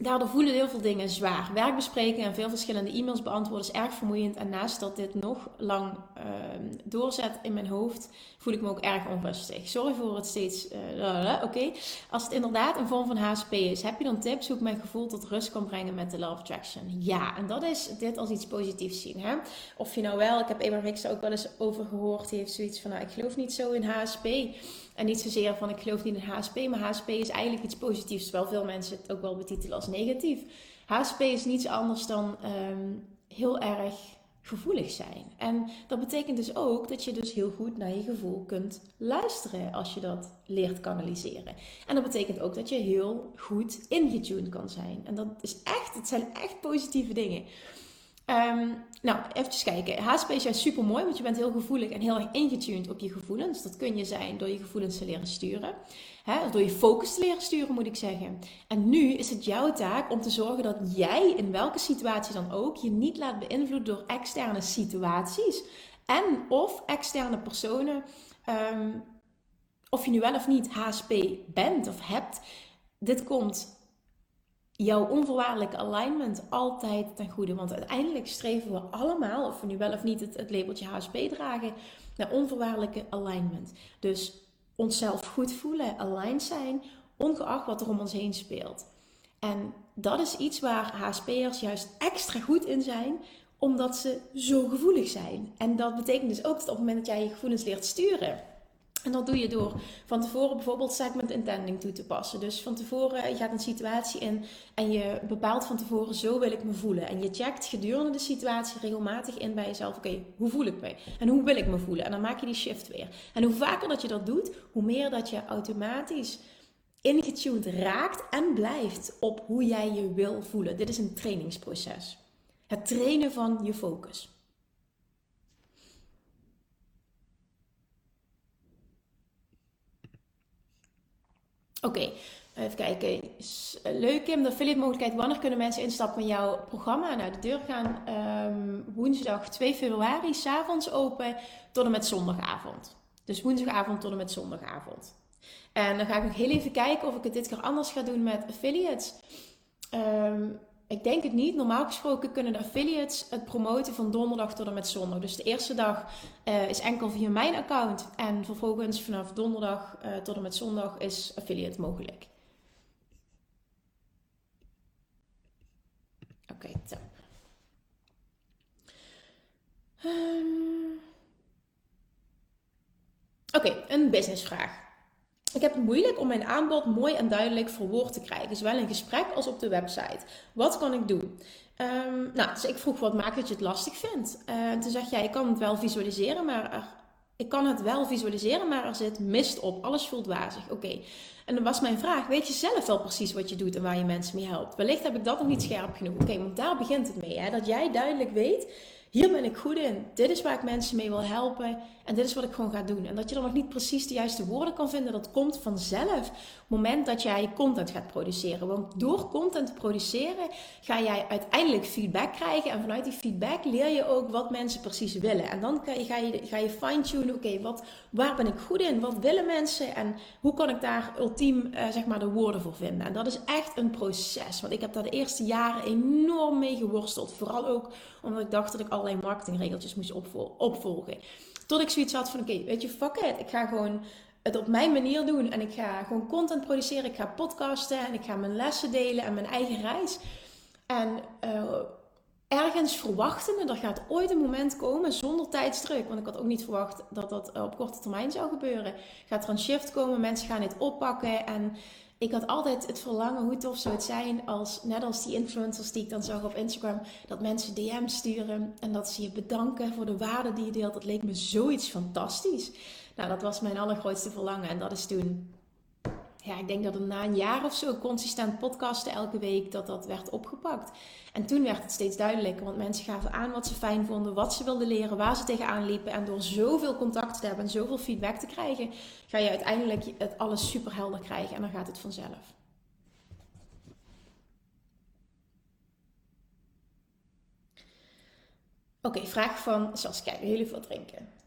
Daardoor voelen heel veel dingen zwaar. Werkbesprekingen en veel verschillende e-mails beantwoorden is erg vermoeiend. En naast dat dit nog lang uh, doorzet in mijn hoofd, voel ik me ook erg onrustig. Sorry voor het steeds. Uh, Oké. Als het inderdaad een vorm van HSP is, heb je dan tips hoe ik mijn gevoel tot rust kan brengen met de Love Attraction? Ja, en dat is dit als iets positiefs zien. Hè? Of je nou wel, ik heb Abraham Hicks daar ook wel eens over gehoord, die heeft zoiets van: nou, ik geloof niet zo in HSP. En niet zozeer van ik geloof niet in HSP, maar HSP is eigenlijk iets positiefs, terwijl veel mensen het ook wel betitelen als negatief. HSP is niets anders dan ehm, heel erg gevoelig zijn. En dat betekent dus ook dat je dus heel goed naar je gevoel kunt luisteren als je dat leert kanaliseren. En dat betekent ook dat je heel goed ingetuned kan zijn. En dat is echt, het zijn echt positieve dingen. Um, nou, even kijken. HSP is super mooi, want je bent heel gevoelig en heel erg ingetuned op je gevoelens. Dat kun je zijn door je gevoelens te leren sturen. Hè, door je focus te leren sturen, moet ik zeggen. En nu is het jouw taak om te zorgen dat jij, in welke situatie dan ook, je niet laat beïnvloeden door externe situaties en of externe personen. Um, of je nu wel of niet HSP bent of hebt. Dit komt jouw onvoorwaardelijke alignment altijd ten goede. Want uiteindelijk streven we allemaal, of we nu wel of niet het, labeltje HSP dragen, naar onvoorwaardelijke alignment. Dus onszelf goed voelen, aligned zijn, ongeacht wat er om ons heen speelt. En dat is iets waar HSP'ers juist extra goed in zijn, omdat ze zo gevoelig zijn. En dat betekent dus ook dat op het moment dat jij je gevoelens leert sturen, en dat doe je door van tevoren bijvoorbeeld segment intending toe te passen. Dus van tevoren, je gaat een situatie in en je bepaalt van tevoren, zo wil ik me voelen. En je checkt gedurende de situatie regelmatig in bij jezelf, oké, hoe voel ik me? En hoe wil ik me voelen? En dan maak je die shift weer. En hoe vaker dat je dat doet, hoe meer dat je automatisch ingetuned raakt en blijft op hoe jij je wil voelen. Dit is een trainingsproces. Het trainen van je focus. Oké, even kijken. Leuk Kim, de affiliate mogelijkheid. Wanneer kunnen mensen instappen in jouw programma? Nou, de deur gaan um, woensdag 2 februari s'avonds open tot en met zondagavond. Dus woensdagavond tot en met zondagavond. En dan ga ik nog heel even kijken of ik het dit keer anders ga doen met affiliates. Um, ik denk het niet. Normaal gesproken kunnen de affiliates het promoten van donderdag tot en met zondag. Dus de eerste dag uh, is enkel via mijn account. En vervolgens vanaf donderdag uh, tot en met zondag is affiliate mogelijk. Oké, zo. Um... Oké, een businessvraag. Ik heb het moeilijk om mijn aanbod mooi en duidelijk verwoord te krijgen, zowel in gesprek als op de website. Wat kan ik doen? Um, nou, dus ik vroeg wat maakt dat je het lastig vindt. Uh, toen zeg jij, ik kan het wel visualiseren, maar er, ik kan het wel visualiseren, maar er zit mist op. Alles voelt wazig. Oké. En dan was mijn vraag, weet je zelf wel precies wat je doet en waar je mensen mee helpt? Wellicht heb ik dat nog niet scherp genoeg. Oké, want daar begint het mee. Hè? Dat jij duidelijk weet hier ben ik goed in. Dit is waar ik mensen mee wil helpen. En dit is wat ik gewoon ga doen. En dat je dan nog niet precies de juiste woorden kan vinden, dat komt vanzelf. Moment dat jij content gaat produceren. Want door content te produceren ga jij uiteindelijk feedback krijgen. En vanuit die feedback leer je ook wat mensen precies willen. En dan ga je, ga je, ga je fine-tunen. Oké, wat waar ben ik goed in? Wat willen mensen? En hoe kan ik daar ultiem uh, zeg maar de woorden voor vinden? En dat is echt een proces. Want ik heb daar de eerste jaren enorm mee geworsteld. Vooral ook omdat ik dacht dat ik allerlei marketingregeltjes moest opvolgen. Tot ik zoiets had van, oké, weet je, fuck it. Ik ga gewoon op mijn manier doen. En ik ga gewoon content produceren. Ik ga podcasten en ik ga mijn lessen delen en mijn eigen reis. En uh, ergens verwachtende, er gaat ooit een moment komen zonder tijdsdruk. Want ik had ook niet verwacht dat dat op korte termijn zou gebeuren. Gaat er een shift komen, mensen gaan dit oppakken en ik had altijd het verlangen, hoe tof zou het zijn als, net als die influencers die ik dan zag op Instagram, dat mensen DM's sturen en dat ze je bedanken voor de waarde die je deelt. Dat leek me zoiets fantastisch. Nou, dat was mijn allergrootste verlangen en dat is toen ja, ik denk dat het na een jaar of zo consistent podcasten elke week, dat dat werd opgepakt. En toen werd het steeds duidelijker, want mensen gaven aan wat ze fijn vonden, wat ze wilden leren, waar ze tegenaan liepen. En door zoveel contact te hebben en zoveel feedback te krijgen, ga je uiteindelijk het alles super helder krijgen en dan gaat het vanzelf. Oké, vraag van Saskia. Even wat drinken.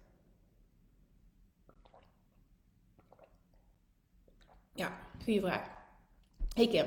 Ja, goede vraag. Hey Kim.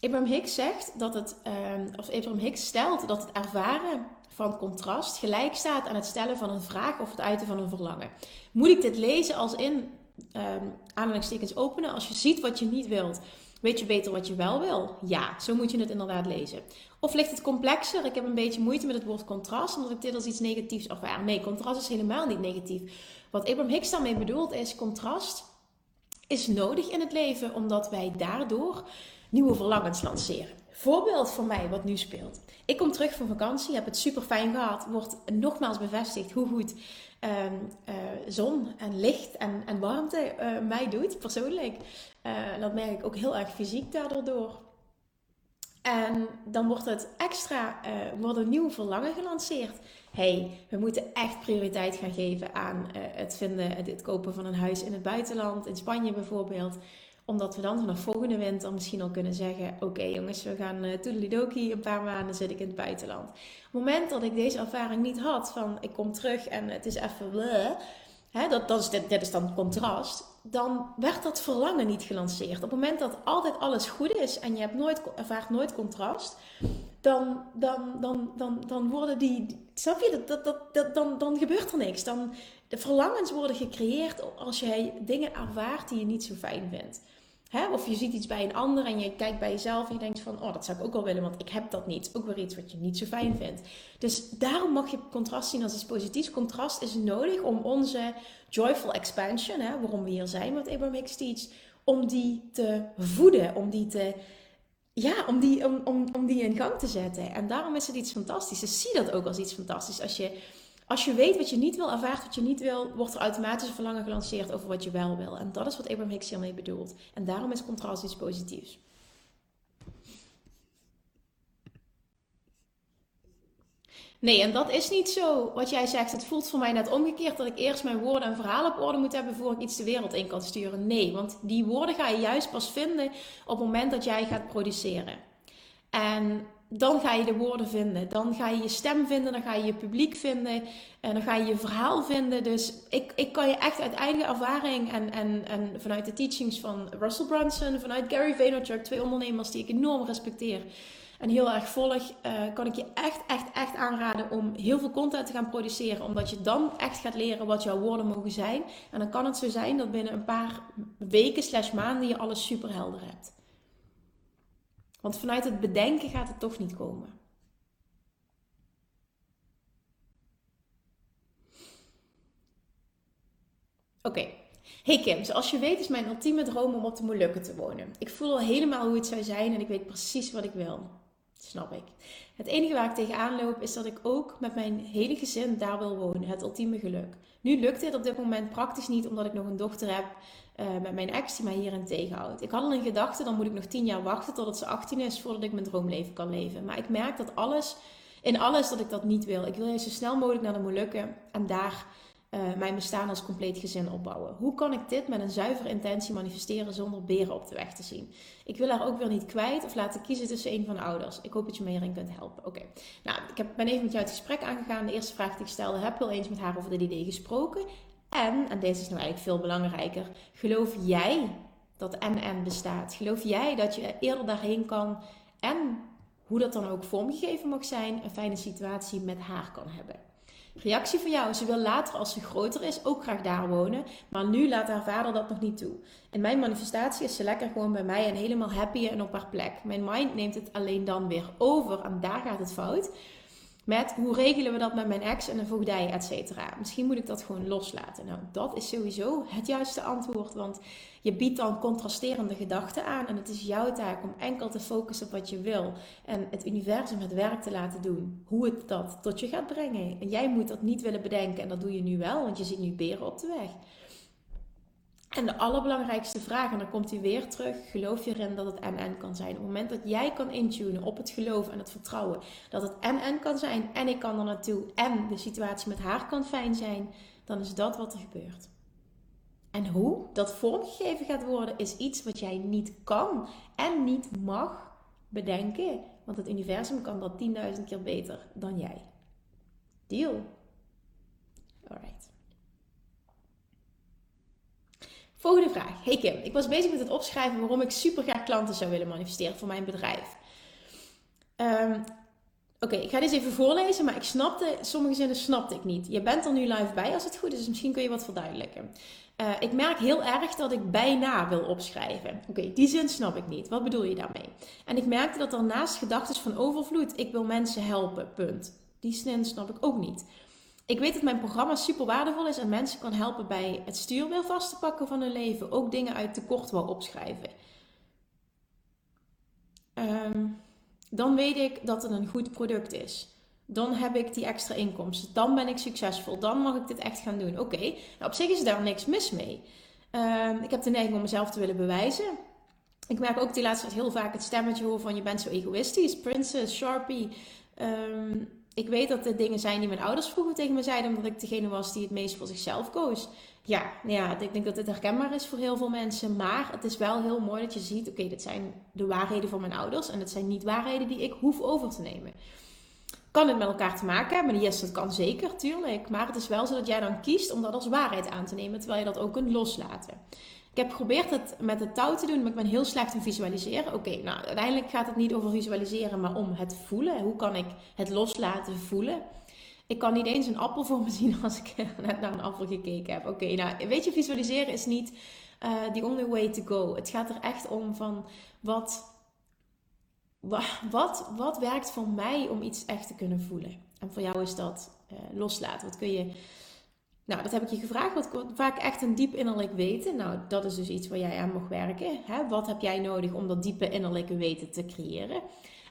Abraham Hicks zegt dat het, um, of Abraham Hicks stelt dat het ervaren van contrast gelijk staat aan het stellen van een vraag of het uiten van een verlangen. Moet ik dit lezen als in um, aanhalingstekens openen? Als je ziet wat je niet wilt, weet je beter wat je wel wil? Ja, zo moet je het inderdaad lezen. Of ligt het complexer? Ik heb een beetje moeite met het woord contrast, omdat ik dit als iets negatiefs ervaar. Nee, contrast is helemaal niet negatief. Wat Abraham Hicks daarmee bedoelt is contrast is nodig in het leven, omdat wij daardoor nieuwe verlangens lanceren. Voorbeeld voor mij wat nu speelt. Ik kom terug van vakantie, heb het super fijn gehad. Wordt nogmaals bevestigd hoe goed ehm, eh, zon en licht en, en warmte uh, mij doet, persoonlijk. Uh, dat merk ik ook heel erg fysiek daardoor door. En dan wordt het extra, worden nieuwe verlangen gelanceerd. Hey, we moeten echt prioriteit gaan geven aan het vinden, het kopen van een huis in het buitenland, in Spanje bijvoorbeeld omdat we dan vanaf volgende winter misschien al kunnen zeggen: Oké jongens, we gaan uh, toedelidoki, een paar maanden zit ik in het buitenland. Op het moment dat ik deze ervaring niet had van ik kom terug en het is even dat, is, dit is dan contrast, dan werd dat verlangen niet gelanceerd. Op het moment dat altijd alles goed is en je hebt nooit, ervaart nooit contrast, dan, dan, dan, dan, dan worden die. Snap je? Dat, dat, dat, dan, dan gebeurt er niks. Dan, de verlangens worden gecreëerd als jij dingen ervaart die je niet zo fijn vindt. Hè? Of je ziet iets bij een ander en je kijkt bij jezelf en je denkt van, oh, dat zou ik ook wel willen, want ik heb dat niet. Ook weer iets wat je niet zo fijn vindt. Dus daarom mag je contrast zien als iets positiefs. Contrast is nodig om onze joyful expansion, hè, waarom we hier zijn met Abraham Hicks Teach, om die te voeden, om die te... Ja, om die, om, om, die in gang te zetten. En daarom is het iets fantastisch. Dus zie dat ook als iets fantastisch. Als je als je weet wat je niet wil, ervaart wat je niet wil, wordt er automatisch een verlangen gelanceerd over wat je wel wil. En dat is wat Abraham Hicks hiermee bedoelt. En daarom is contrast iets positiefs. Nee, en dat is niet zo wat jij zegt. Het voelt voor mij net omgekeerd dat ik eerst mijn woorden en verhalen op orde moet hebben voor ik iets de wereld in kan sturen. Nee, want die woorden ga je juist pas vinden op het moment dat jij gaat produceren. En dan ga je de woorden vinden. Dan ga je je stem vinden, dan ga je je publiek vinden en dan ga je je verhaal vinden. Dus ik, ik kan je echt uit eigen ervaring en, en, en vanuit de teachings van Russell Brunson, vanuit Gary Vaynerchuk, twee ondernemers die ik enorm respecteer en heel erg volg, uh, kan ik je echt, echt, echt aanraden om heel veel content te gaan produceren. Omdat je dan echt gaat leren wat jouw woorden mogen zijn. En dan kan het zo zijn dat binnen een paar weken slash maanden je alles super helder hebt. Want vanuit het bedenken gaat het toch niet komen. Oké. Hey Kim, zoals je weet is mijn ultieme droom om op de Molukken te wonen. Ik voel al helemaal hoe het zou zijn en ik weet precies wat ik wil. Snap ik. Het enige waar ik tegenaan loop is dat ik ook met mijn hele gezin daar wil wonen. Het ultieme geluk. Nu lukt dit op dit moment praktisch niet omdat ik nog een dochter heb uh, met mijn ex die mij hierin tegenhoudt. Ik had al een gedachte, dan moet ik nog tien jaar wachten totdat ze 18 is voordat ik mijn droomleven kan leven. Maar ik merk dat alles, in alles dat ik dat niet wil. Ik wil je zo snel mogelijk naar de Molukken en daar uh, mijn bestaan als compleet gezin opbouwen. Hoe kan ik dit met een zuivere intentie manifesteren zonder beren op de weg te zien? Ik wil haar ook weer niet kwijt of laten kiezen tussen een van de ouders. Ik hoop dat je me hierin kunt helpen. Oké, nou, ik heb, ben even met jou het gesprek aangegaan. De eerste vraag die ik stelde, heb wel eens met haar over dit idee gesproken? En, en deze is nou eigenlijk veel belangrijker, geloof jij dat en bestaat? Geloof jij dat je eerder daarheen kan en hoe dat dan ook vormgegeven mag zijn, een fijne situatie met haar kan hebben? Reactie van jou. Ze wil later, als ze groter is, ook graag daar wonen. Maar nu laat haar vader dat nog niet toe. In mijn manifestatie is ze lekker gewoon bij mij en helemaal happy en op haar plek. Mijn mind neemt het alleen dan weer over en daar gaat het fout. Met hoe regelen we dat met mijn ex en de voogdij, et cetera. Misschien moet ik dat gewoon loslaten. Nou, dat is sowieso het juiste antwoord. Want je biedt dan contrasterende gedachten aan. En het is jouw taak om enkel te focussen op wat je wil. En het universum het werk te laten doen. Hoe het dat tot je gaat brengen. En jij moet dat niet willen bedenken. En dat doe je nu wel, want je ziet nu beren op de weg. En de allerbelangrijkste vraag, en dan komt hij weer terug: geloof je erin dat het en-en kan zijn? Op het moment dat jij kan intunen op het geloof en het vertrouwen dat het en-en kan zijn en ik kan er naartoe en de situatie met haar kan fijn zijn, dan is dat wat er gebeurt. En hoe dat vormgegeven gaat worden, is iets wat jij niet kan en niet mag bedenken, want het universum kan dat 10.000 keer beter dan jij. Deal. Alright. Volgende vraag. Hey Kim, ik was bezig met het opschrijven waarom ik super graag klanten zou willen manifesteren voor mijn bedrijf. Um, Oké, ik ga dit even voorlezen, maar ik snapte, sommige zinnen snapte ik niet. Je bent er nu live bij als het goed is, dus misschien kun je wat verduidelijken. Uh, ik merk heel erg dat ik bijna wil opschrijven. Oké, die zin snap ik niet. Wat bedoel je daarmee? En ik merkte dat er naast gedachten van overvloed, ik wil mensen helpen, punt. Die zin snap ik ook niet. Ik weet dat mijn programma super waardevol is en mensen kan helpen bij het stuurwiel vast te pakken van hun leven. Ook dingen uit tekort wil opschrijven. Um, dan weet ik dat het een goed product is. Dan heb ik die extra inkomsten. Dan ben ik succesvol. Dan mag ik dit echt gaan doen. Oké, nou, op zich is daar niks mis mee. Ehm, ik heb de neiging om mezelf te willen bewijzen. Ik merk ook die laatste tijd heel vaak het stemmetje horen van je bent zo egoïstisch. Princess, Sharpie. Ehm, ik weet dat dit dingen zijn die mijn ouders vroeger tegen me zeiden, omdat ik degene was die het meest voor zichzelf koos. Ja, nou ja, ik denk dat dit herkenbaar is voor heel veel mensen. Maar het is wel heel mooi dat je ziet: oké, dit zijn de waarheden van mijn ouders. En het zijn niet waarheden die ik hoef over te nemen. Kan het met elkaar te maken hebben? Yes, dat kan zeker, tuurlijk. Maar het is wel zo dat jij dan kiest om dat als waarheid aan te nemen, terwijl je dat ook kunt loslaten. Ik heb geprobeerd het met het touw te doen, maar ik ben heel slecht in visualiseren. Oké, nou uiteindelijk gaat het niet over visualiseren, maar om het voelen. Hoe kan ik het loslaten voelen? Ik kan niet eens een appel voor me zien als ik net naar een appel gekeken heb. Oké, nou weet je, visualiseren is niet uh, the only way to go. Het gaat er echt om van wat, wat, wat werkt voor mij om iets echt te kunnen voelen. En voor jou is dat uh, loslaten. Wat kun je nou, dat heb ik je gevraagd. Wat vaak echt een diep innerlijk weten. Nou, dat is dus iets waar jij aan mag werken. Hè? Wat heb jij nodig om dat diepe innerlijke weten te creëren?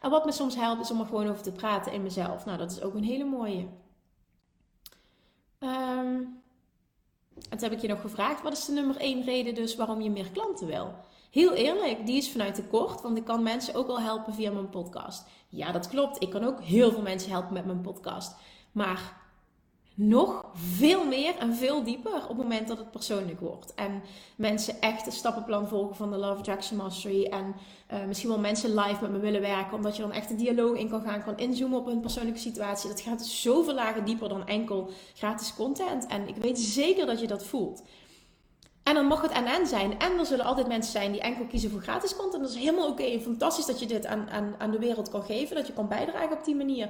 En wat me soms helpt, is om er gewoon over te praten in mezelf. Nou, dat is ook een hele mooie. Um, en toen heb ik je nog gevraagd, wat is de nummer één reden dus waarom je meer klanten wil? Heel eerlijk, die is vanuit tekort, want ik kan mensen ook wel helpen via mijn podcast. Ja, dat klopt. Ik kan ook heel veel mensen helpen met mijn podcast. Maar nog veel meer en veel dieper op het moment dat het persoonlijk wordt. En mensen echt een stappenplan volgen van de Love Jackson Mastery. En uh, misschien wel mensen live met me willen werken. Omdat je dan echt een dialoog in kan gaan. Kan inzoomen op hun persoonlijke situatie. Dat gaat zoveel lagen dieper dan enkel gratis content. En ik weet zeker dat je dat voelt. En dan mag het en zijn. En er zullen altijd mensen zijn die enkel kiezen voor gratis content. Dat is helemaal oké. Okay. Fantastisch dat je dit aan, aan, aan de wereld kan geven. Dat je kan bijdragen op die manier.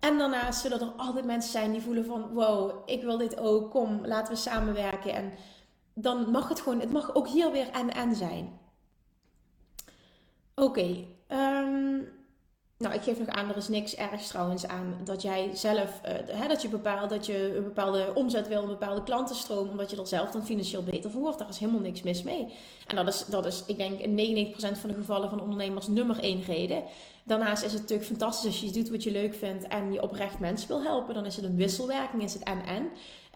En daarnaast zullen er altijd mensen zijn die voelen van wow, ik wil dit ook, kom, laten we samenwerken. En dan mag het gewoon, het mag ook hier weer en en zijn. Oké, okay, ehm, nou ik geef nog aan, er is niks ergs trouwens aan dat jij zelf, uh, hè, dat je bepaalt dat je een bepaalde omzet wil, een bepaalde klantenstroom, omdat je er zelf dan financieel beter voor wordt. Daar is helemaal niks mis mee. En dat is, dat is ik denk in 99% van de gevallen van ondernemers nummer één reden. Daarnaast is het natuurlijk fantastisch als je doet wat je leuk vindt en je oprecht mensen wil helpen. Dan is het een wisselwerking, is het en-en.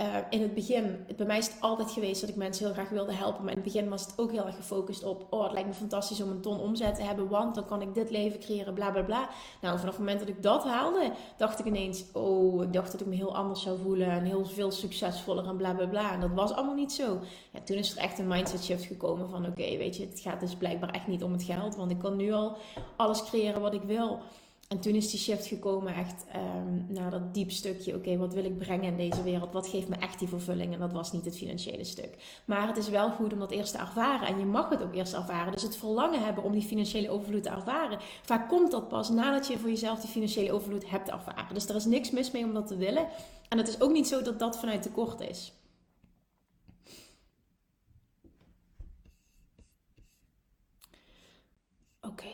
Uh, in het begin, bij mij is het altijd geweest dat ik mensen heel graag wilde helpen. Maar in het begin was het ook heel erg gefocust op: oh, het lijkt me fantastisch om een ton omzet te hebben, want dan kan ik dit leven creëren, bla bla bla. Nou, vanaf het moment dat ik dat haalde, dacht ik ineens: oh, ik dacht dat ik me heel anders zou voelen en heel veel succesvoller en bla bla bla. En dat was allemaal niet zo. Ja, toen is er echt een mindset shift gekomen van: oké, weet je, het gaat dus blijkbaar echt niet om het geld, want ik kan nu al alles creëren wat ik wil. En toen is die shift gekomen echt um, naar dat diep stukje. Oké, wat wil ik brengen in deze wereld? Wat geeft me echt die vervulling? En dat was niet het financiële stuk. Maar het is wel goed om dat eerst te ervaren. En je mag het ook eerst ervaren. Dus het verlangen hebben om die financiële overvloed te ervaren. Vaak komt dat pas nadat je voor jezelf die financiële overvloed hebt ervaren. Dus er is niks mis mee om dat te willen. En het is ook niet zo dat dat vanuit tekort is. Oké.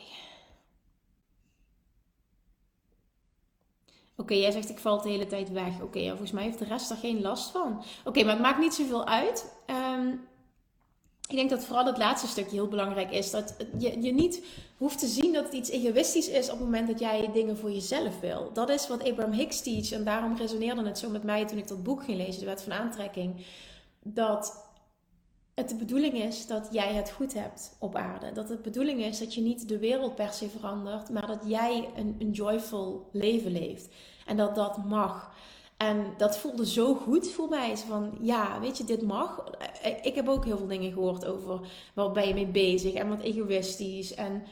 Oké, jij zegt ik val de hele tijd weg. Oké, ja, volgens mij heeft de rest er geen last van. Oké, maar het maakt niet zoveel uit. Um, ik denk dat vooral het laatste stukje heel belangrijk is. Dat je, je niet hoeft te zien dat het iets egoïstisch is op het moment dat jij dingen voor jezelf wil. Dat is wat Abraham Hicks teach. En daarom resoneerde het zo met mij toen ik dat boek ging lezen, de wet van aantrekking. Dat het de bedoeling is dat jij het goed hebt op aarde. Dat het de bedoeling is dat je niet de wereld per se verandert, maar dat jij een, een joyful leven leeft. En dat dat mag. En dat voelde zo goed voor mij. Van ja, weet je, dit mag. Ik heb ook heel veel dingen gehoord over waar ben je mee bezig en wat egoïstisch. En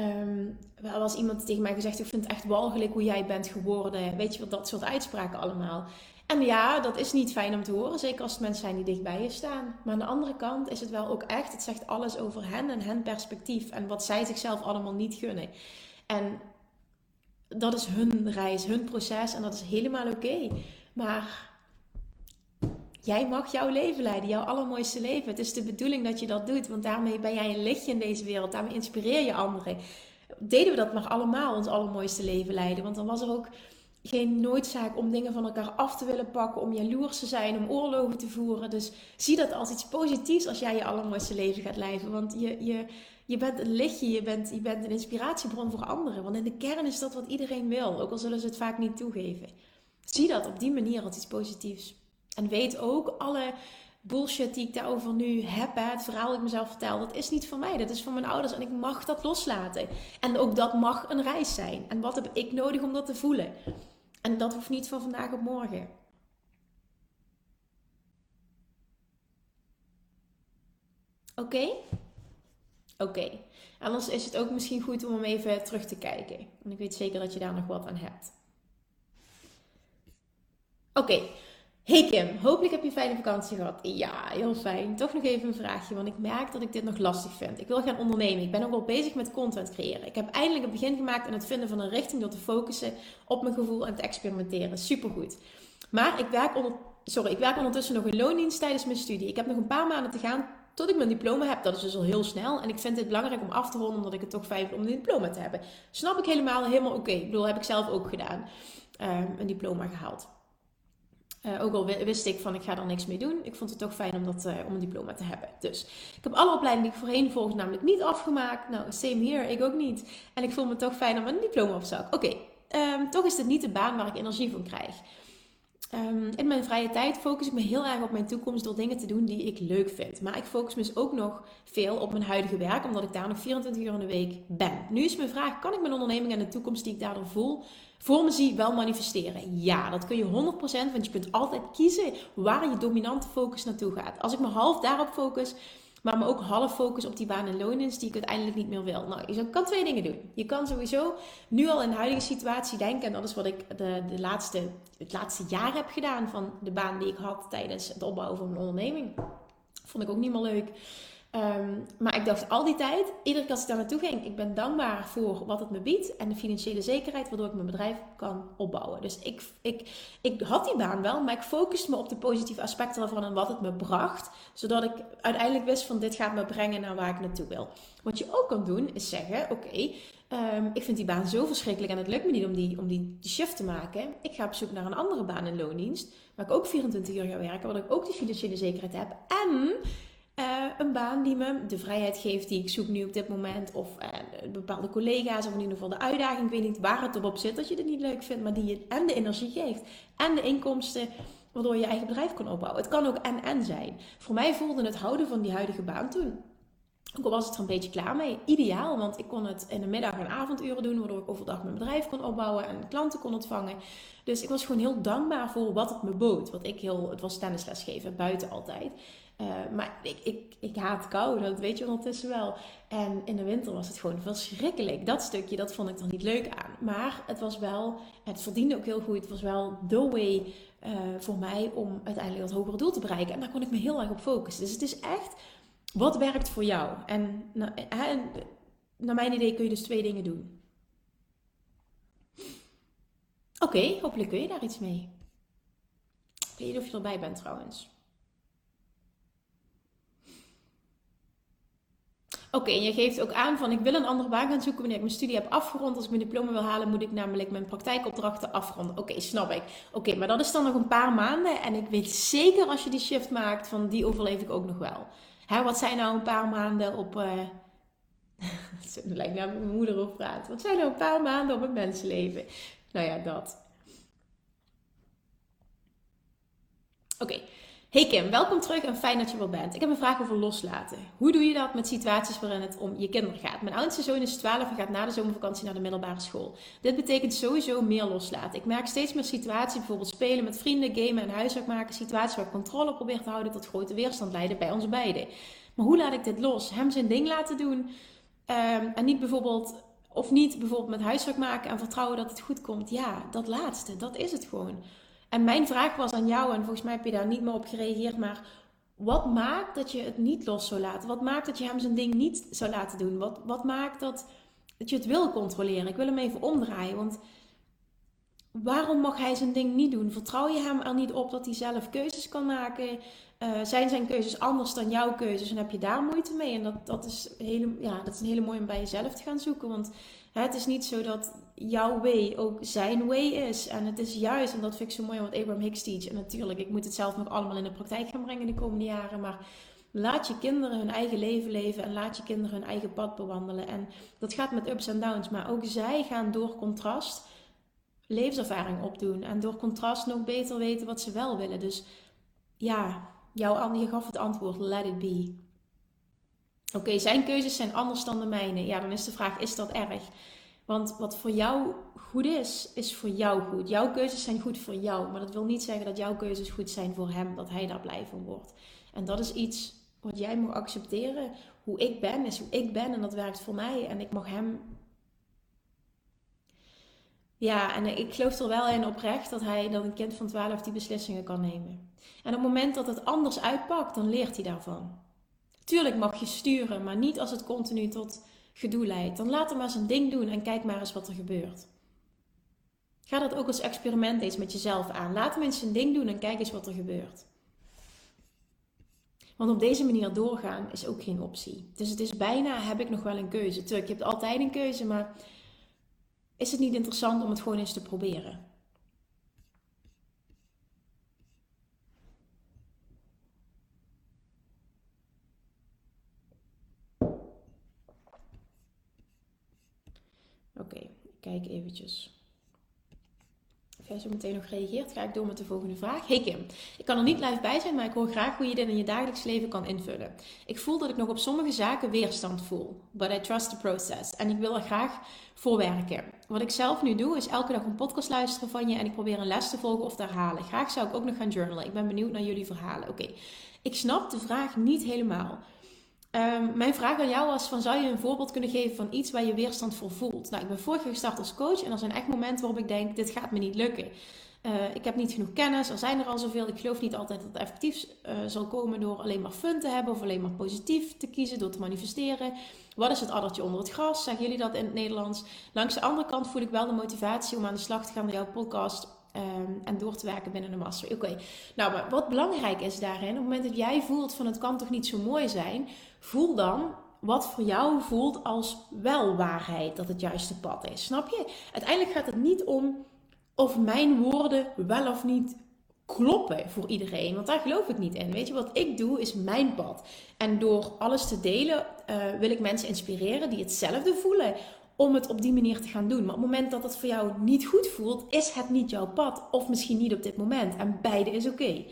Um, er was iemand tegen mij gezegd: Ik vind het echt walgelijk hoe jij bent geworden. Weet je wat, dat soort uitspraken allemaal. En ja, dat is niet fijn om te horen, zeker als het mensen zijn die dichtbij je staan. Maar aan de andere kant is het wel ook echt, het zegt alles over hen en hen perspectief en wat zij zichzelf allemaal niet gunnen. En dat is hun reis, hun proces en dat is helemaal oké. Maar jij mag jouw leven leiden, jouw allermooiste leven. Het is de bedoeling dat je dat doet, want daarmee ben jij een lichtje in deze wereld. Daarmee inspireer je anderen. Deden we dat maar allemaal, ons allermooiste leven leiden. Want dan was er ook geen noodzaak om dingen van elkaar af te willen pakken, om jaloers te zijn, om oorlogen te voeren. Dus zie dat als iets positiefs als jij je allermooiste leven gaat leiden. Want je, je, je bent een lichtje, je bent, je bent een inspiratiebron voor anderen. Want in de kern is dat wat iedereen wil, ook al zullen ze het vaak niet toegeven. Zie dat op die manier als iets positiefs. En weet ook, alle bullshit die ik daarover nu heb, het verhaal dat ik mezelf vertel, dat is niet van mij, dat is van mijn ouders en ik mag dat loslaten. En ook dat mag een reis zijn. En wat heb ik nodig om dat te voelen? En dat hoeft niet van vandaag op morgen. Oké? Oké. Anders is het ook misschien goed om hem even terug te kijken. Want ik weet zeker dat je daar nog wat aan hebt. Oké. Hey Kim, hopelijk heb je een fijne vakantie gehad. Ja, heel fijn. Toch nog even een vraagje, want ik merk dat ik dit nog lastig vind. Ik wil gaan ondernemen. Ik ben ook al bezig met content creëren. Ik heb eindelijk een begin gemaakt aan het vinden van een richting door te focussen op mijn gevoel en te experimenteren. Supergoed. Maar ik werk, onder, sorry, ik werk ondertussen nog in loondienst tijdens mijn studie. Ik heb nog een paar maanden te gaan tot ik mijn diploma heb. Dat is dus al heel snel. En ik vind het belangrijk om af te ronden, omdat ik het toch fijn vind om een diploma te hebben. Snap ik helemaal, helemaal oké. Ik bedoel, heb ik zelf ook gedaan. Um, een diploma gehaald. Uh, ook al wist ik van ik ga er niks mee doen. Ik vond het toch fijn om, dat, uh, om een diploma te hebben. Dus ik heb alle opleidingen die ik voorheen volgde namelijk niet afgemaakt. Nou, same here, ik ook niet. En ik voel me toch fijn om een diploma op zak. Oké, um, toch is dit niet de baan waar ik energie van krijg. Um, in mijn vrije tijd focus ik me heel erg op mijn toekomst door dingen te doen die ik leuk vind. Maar ik focus me dus ook nog veel op mijn huidige werk, omdat ik daar nog 24 uur in de week ben. Nu is mijn vraag: kan ik mijn onderneming en de toekomst die ik daardoor voel voor me zie wel manifesteren? Ja, dat kun je 100%, want je kunt altijd kiezen waar je dominante focus naartoe gaat. Als ik me half daarop focus, maar me ook half focus op die baan en loondienst die ik uiteindelijk niet meer wil. Nou, je kan twee dingen doen. Je kan sowieso nu al in de huidige situatie denken, en dat is wat ik de, de laatste, het laatste jaar heb gedaan van de baan die ik had tijdens het opbouwen van mijn onderneming. Vond ik ook niet meer leuk. Ehm, maar ik dacht al die tijd, iedere keer als ik daar naartoe ging, ik ben dankbaar voor wat het me biedt en de financiële zekerheid waardoor ik mijn bedrijf kan opbouwen. Dus ik, ik, ik had die baan wel, maar ik focuste me op de positieve aspecten ervan en wat het me bracht, zodat ik uiteindelijk wist van dit gaat me brengen naar waar ik naartoe wil. Wat je ook kan doen is zeggen, oké, ehm, ik vind die baan zo verschrikkelijk en het lukt me niet om die, om die, shift te maken. Ik ga op zoek naar een andere baan in loondienst, waar ik ook 24 uur ga werken, waar ik ook die financiële zekerheid heb en uh, een baan die me de vrijheid geeft die ik zoek nu op dit moment. Of uh, bepaalde collega's, of in ieder geval de uitdaging. Ik weet niet waar het erop zit dat je het niet leuk vindt, maar die je en de energie geeft. En de inkomsten, waardoor je je eigen bedrijf kan opbouwen. Het kan ook en-en zijn. Voor mij voelde het houden van die huidige baan toen. Al was het er een beetje klaar mee. Ideaal, want ik kon het in de middag en avonduren doen, waardoor ik overdag mijn bedrijf kon opbouwen en klanten kon ontvangen. Dus ik was gewoon heel dankbaar voor wat het me bood. Wat ik heel, het was tennisles geven, buiten altijd. Uh, maar ik, ik, ik haat kou, dat weet je ondertussen wel. En in de winter was het gewoon verschrikkelijk. Dat stukje, dat vond ik er niet leuk aan. Maar het was wel, het verdiende ook heel goed. Het was wel the way uh, voor mij om uiteindelijk dat hogere doel te bereiken. En daar kon ik me heel erg op focussen. Dus het is echt, wat werkt voor jou? En, en naar mijn idee kun je dus twee dingen doen. Oké, hopelijk kun je daar iets mee. Ik weet niet of je erbij bent trouwens. Oké, en je geeft ook aan van ik wil een andere baan gaan zoeken wanneer ik mijn studie heb afgerond. Als ik mijn diploma wil halen, moet ik namelijk mijn praktijkopdrachten afronden. Oké, snap ik. Oké, maar dat is dan nog een paar maanden. En ik weet zeker als je die shift maakt, van die overleef ik ook nog wel. Hè, wat zijn nou een paar maanden op... Uh... het lijkt nou mijn moeder op praat. Wat zijn nou een paar maanden op het mensenleven? Nou ja, dat. Oké. Hey Kim, welkom terug en fijn dat je er bent. Ik heb een vraag over loslaten. Hoe doe je dat met situaties waarin het om je kinderen gaat? Mijn oudste zoon is 12 en gaat na de zomervakantie naar de middelbare school. Dit betekent sowieso meer loslaten. Ik merk steeds meer situaties, bijvoorbeeld spelen met vrienden, gamen en huiswerk maken. Situaties waar ik controle probeer te houden tot grote weerstand leiden bij ons beiden. Maar hoe laat ik dit los? Hem zijn ding laten doen um, en niet bijvoorbeeld Of niet bijvoorbeeld met huiswerk maken en vertrouwen dat het goed komt. Ja, dat laatste, dat is het gewoon. En mijn vraag was aan jou, en volgens mij heb je daar niet meer op gereageerd, maar wat maakt dat je het niet los zou laten? Wat maakt dat je hem zijn ding niet zou laten doen? Wat, wat maakt dat, dat je het wil controleren? Ik wil hem even omdraaien, want waarom mag hij zijn ding niet doen? Vertrouw je hem er niet op dat hij zelf keuzes kan maken? Uh, zijn zijn keuzes anders dan jouw keuzes en heb je daar moeite mee? En dat, dat, is, hele, ja, dat is een hele mooie om bij jezelf te gaan zoeken. Want het is niet zo dat jouw way ook zijn way is. En het is juist, en dat vind ik zo mooi wat Abraham Hicks teach. En natuurlijk, ik moet het zelf nog allemaal in de praktijk gaan brengen de komende jaren. Maar laat je kinderen hun eigen leven leven en laat je kinderen hun eigen pad bewandelen. En dat gaat met ups en downs. Maar ook zij gaan door contrast levenservaring opdoen. En door contrast nog beter weten wat ze wel willen. Dus ja, jouw, je gaf het antwoord, let it be. Oké, zijn keuzes zijn anders dan de mijne. Ja, dan is de vraag, is dat erg? Want wat voor jou goed is, is voor jou goed. Jouw keuzes zijn goed voor jou. Maar dat wil niet zeggen dat jouw keuzes goed zijn voor hem, dat hij daar blij van wordt. En dat is iets wat jij moet accepteren. Hoe ik ben, is hoe ik ben en dat werkt voor mij. En ik mag hem ja, en ik geloof er wel in oprecht dat hij, dat een kind van 12 die beslissingen kan nemen. En op het moment dat het anders uitpakt, dan leert hij daarvan. Tuurlijk mag je sturen, maar niet als het continu tot gedoe leidt. Dan laat hem maar zijn ding doen en kijk maar eens wat er gebeurt. Ga dat ook als experiment eens met jezelf aan. Laat hem eens zijn ding doen en kijk eens wat er gebeurt. Want op deze manier doorgaan is ook geen optie. Dus het is bijna, heb ik nog wel een keuze. Tuurlijk, je hebt altijd een keuze, maar is het niet interessant om het gewoon eens te proberen? Oké, okay, kijk eventjes jij zo meteen nog reageert, ga ik door met de volgende vraag. Hey Kim, ik kan er niet live bij zijn, maar ik hoor graag hoe je dit in je dagelijks leven kan invullen. Ik voel dat ik nog op sommige zaken weerstand voel, but I trust the process. En ik wil er graag voor werken. Wat ik zelf nu doe, is elke dag een podcast luisteren van je en ik probeer een les te volgen of te herhalen. Graag zou ik ook nog gaan journalen. Ik ben benieuwd naar jullie verhalen. Oké, ik snap de vraag niet helemaal. Um, mijn vraag aan jou was: van, zou je een voorbeeld kunnen geven van iets waar je weerstand voor voelt? Nou, ik ben vorig jaar gestart als coach en er zijn echt momenten waarop ik denk: dit gaat me niet lukken. Uh, ik heb niet genoeg kennis, er zijn er al zoveel. Ik geloof niet altijd dat het effectief uh, zal komen door alleen maar fun te hebben of alleen maar positief te kiezen, door te manifesteren. Wat is het addertje onder het gras? Zeggen jullie dat in het Nederlands? Langs de andere kant voel ik wel de motivatie om aan de slag te gaan met jouw podcast Um, en door te werken binnen de master. Oké, nou, maar wat belangrijk is daarin, op het moment dat jij voelt van het kan toch niet zo mooi zijn, voel dan wat voor jou voelt als wel waarheid dat het juiste pad is. Snap je? Uiteindelijk gaat het niet om of mijn woorden wel of niet kloppen voor iedereen. Want daar geloof ik niet in. Weet je, wat ik doe is mijn pad. En door alles te delen uh, wil ik mensen inspireren die hetzelfde voelen om het op die manier te gaan doen. Maar op het moment dat het voor jou niet goed voelt, is het niet jouw pad. Of misschien niet op dit moment. En beide is oké.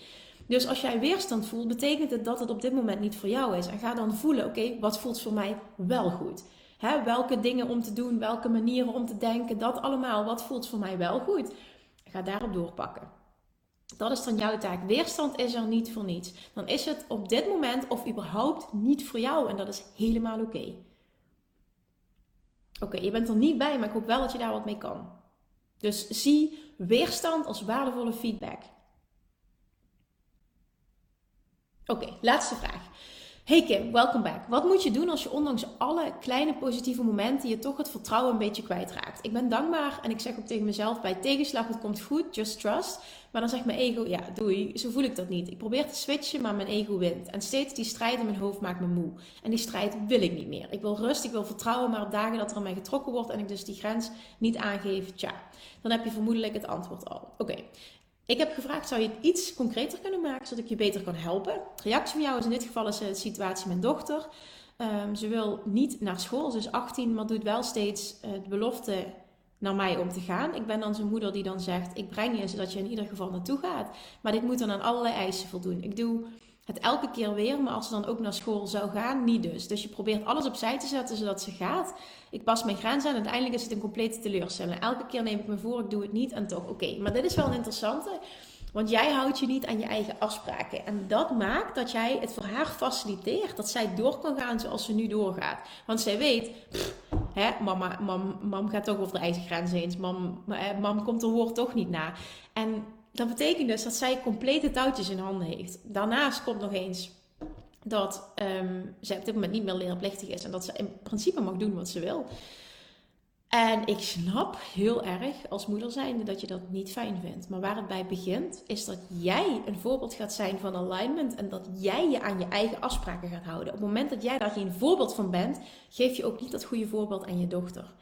Dus als jij weerstand voelt, betekent het dat het op dit moment niet voor jou is. En ga dan voelen, oké, wat voelt voor mij wel goed? Hè, welke dingen om te doen, welke manieren om te denken, dat allemaal. Wat voelt voor mij wel goed? Ga daarop doorpakken. Dat is dan jouw taak. Weerstand is er niet voor niets. Dan is het op dit moment of überhaupt niet voor jou. En dat is helemaal oké. Oké, je bent er niet bij, maar ik hoop wel dat je daar wat mee kan. Dus zie weerstand als waardevolle feedback. Oké, laatste vraag. Hey Kim, welcome back. Wat moet je doen als je ondanks alle kleine positieve momenten je toch het vertrouwen een beetje kwijtraakt? Ik ben dankbaar en ik zeg ook tegen mezelf bij tegenslag het komt goed, just trust. Maar dan zegt mijn ego, ja doei, zo voel ik dat niet. Ik probeer te switchen, maar mijn ego wint. En steeds die strijd in mijn hoofd maakt me moe. En die strijd wil ik niet meer. Ik wil rust, ik wil vertrouwen, maar op dagen dat er aan mij getrokken wordt en ik dus die grens niet aangeef, tja, dan heb je vermoedelijk het antwoord al. Oké, ik heb gevraagd, zou je het iets concreter kunnen maken, zodat ik je beter kan helpen? reactie van jou is in dit geval is de situatie met dochter. Um, ze wil niet naar school, ze is 18, maar doet wel steeds uh, de belofte naar mij om te gaan. Ik ben dan zijn moeder die dan zegt, ik breng je zodat je in ieder geval naartoe gaat. Maar dit moet dan aan allerlei eisen voldoen. Ik doe het elke keer weer, maar als ze dan ook naar school zou gaan, niet dus. Dus je probeert alles opzij te zetten zodat ze gaat. Ik pas mijn grens aan uiteindelijk is het een complete teleurstelling. Elke keer neem ik me voor, ik doe het niet en toch oké. Maar dit is wel een interessante, want jij houdt je niet aan je eigen afspraken. En dat maakt dat jij het voor haar faciliteert, dat zij door kan gaan zoals ze nu doorgaat. Want zij weet, Hè? Mama, mam, mam gaat toch over de eigen grenzen heen. Mam, mam komt er woord toch niet na. En dat betekent dus dat zij complete touwtjes in handen heeft. Daarnaast komt nog eens dat um, zij op dit moment niet meer leerplichtig is. En dat ze in principe mag doen wat ze wil. En ik snap heel erg als moeder zijnde dat je dat niet fijn vindt. Maar waar het bij begint, is dat jij een voorbeeld gaat zijn van alignment. En dat jij je aan je eigen afspraken gaat houden. Op het moment dat jij daar geen voorbeeld van bent, geef je ook niet dat goede voorbeeld aan je dochter.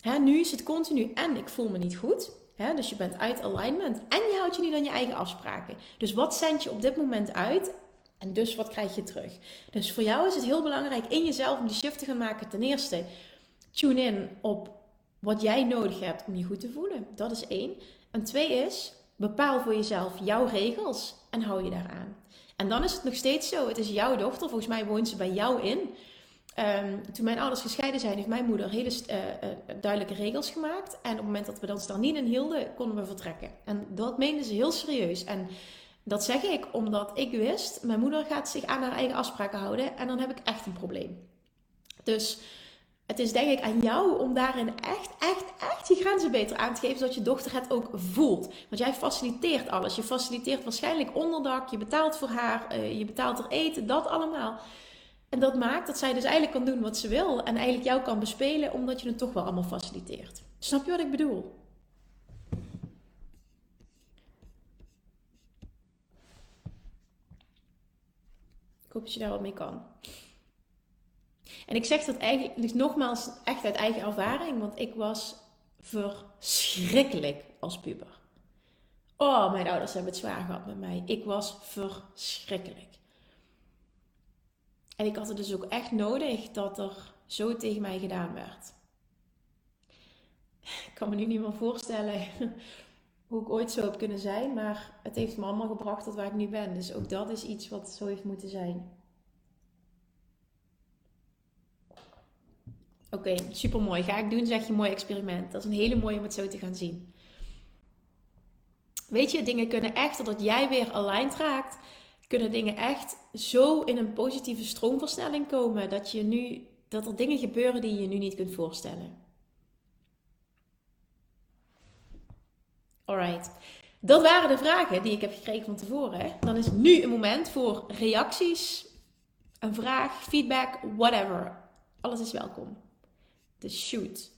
Hè, nu is het continu en ik voel me niet goed. Dus je bent uit alignment en je houdt je niet aan je eigen afspraken. Dus wat zend je op dit moment uit en dus wat krijg je terug? Dus voor jou is het heel belangrijk in jezelf om die shift te gaan maken. Ten eerste, tune in op wat jij nodig hebt om je goed te voelen. Dat is één. En twee is, bepaal voor jezelf jouw regels en hou je daaraan. En dan is het nog steeds zo. Het is jouw dochter. Volgens mij woont ze bij jou in. Um, toen mijn ouders gescheiden zijn, heeft mijn moeder hele uh, uh, duidelijke regels gemaakt. En op het moment dat we ons daar niet in hielden, konden we vertrekken. En dat meende ze heel serieus. En dat zeg ik omdat ik wist, mijn moeder gaat zich aan haar eigen afspraken houden. En dan heb ik echt een probleem. Dus het is denk ik aan jou om daarin echt, echt, echt je grenzen beter aan te geven, zodat je dochter het ook voelt. Want jij faciliteert alles. Je faciliteert waarschijnlijk onderdak, je betaalt voor haar, uh, je betaalt er eten, dat allemaal. En dat maakt dat zij dus eigenlijk kan doen wat ze wil en eigenlijk jou kan bespelen, omdat je het toch wel allemaal faciliteert. Snap je wat ik bedoel? Ik hoop dat je daar wat mee kan. En ik zeg dat eigenlijk, dus nogmaals, echt uit eigen ervaring, want ik was verschrikkelijk als puber. Oh, mijn ouders hebben het zwaar gehad met mij. Ik was verschrikkelijk. En ik had het dus ook echt nodig dat er zo tegen mij gedaan werd. Ik kan me nu niet meer voorstellen hoe ik ooit zo heb kunnen zijn, maar het heeft me allemaal gebracht tot waar ik nu ben. Dus ook dat is iets wat zo heeft moeten zijn. Oké, okay, super mooi. Ga ik doen, zeg je mooi experiment. Dat is een hele mooie om het zo te gaan zien. Weet je, dingen kunnen echt, doordat jij weer aligned raakt, kunnen dingen echt zo in een positieve stroomversnelling komen dat, je nu, dat er dingen gebeuren die je nu niet kunt voorstellen. Alright. Dat waren de vragen die ik heb gekregen van tevoren. Dan is nu een moment voor reacties, een vraag, feedback, whatever. Alles is welkom. De shoot.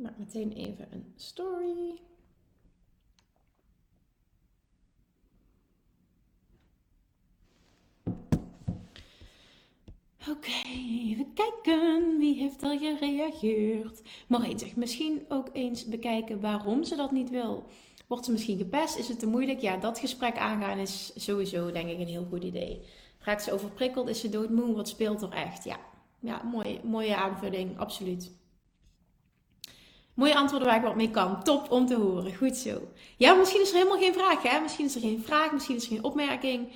Maak meteen even een story. Oké, even kijken. Wie heeft er gereageerd? Marijn zegt misschien ook eens bekijken waarom ze dat niet wil. Wordt ze misschien gepest? Is het te moeilijk? Ja, dat gesprek aangaan is sowieso denk ik een heel goed idee. Raakt ze overprikkeld? Is ze doodmoe? Wat speelt er echt? Ja, ja mooie, mooie aanvulling, absoluut. Mooie antwoorden waar ik wat mee kan. Top om te horen. Goed zo. Ja, misschien is er helemaal geen vraag. Hè? Misschien is er geen vraag. Misschien is er geen opmerking.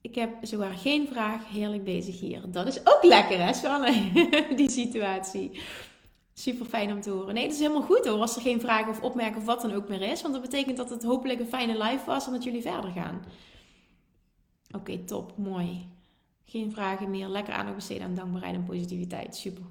Ik heb zowaar geen vraag. Heerlijk bezig hier. Dat is ook lekker, hè, Sanne? Die situatie. Super fijn om te horen. Nee, dat is helemaal goed hoor. Als er geen vraag of opmerking of wat dan ook meer is. Want dat betekent dat het hopelijk een fijne live was en dat jullie verder gaan. Oké, top. Mooi. Geen vragen meer. Lekker aandacht besteden aan dankbaarheid en positiviteit. Super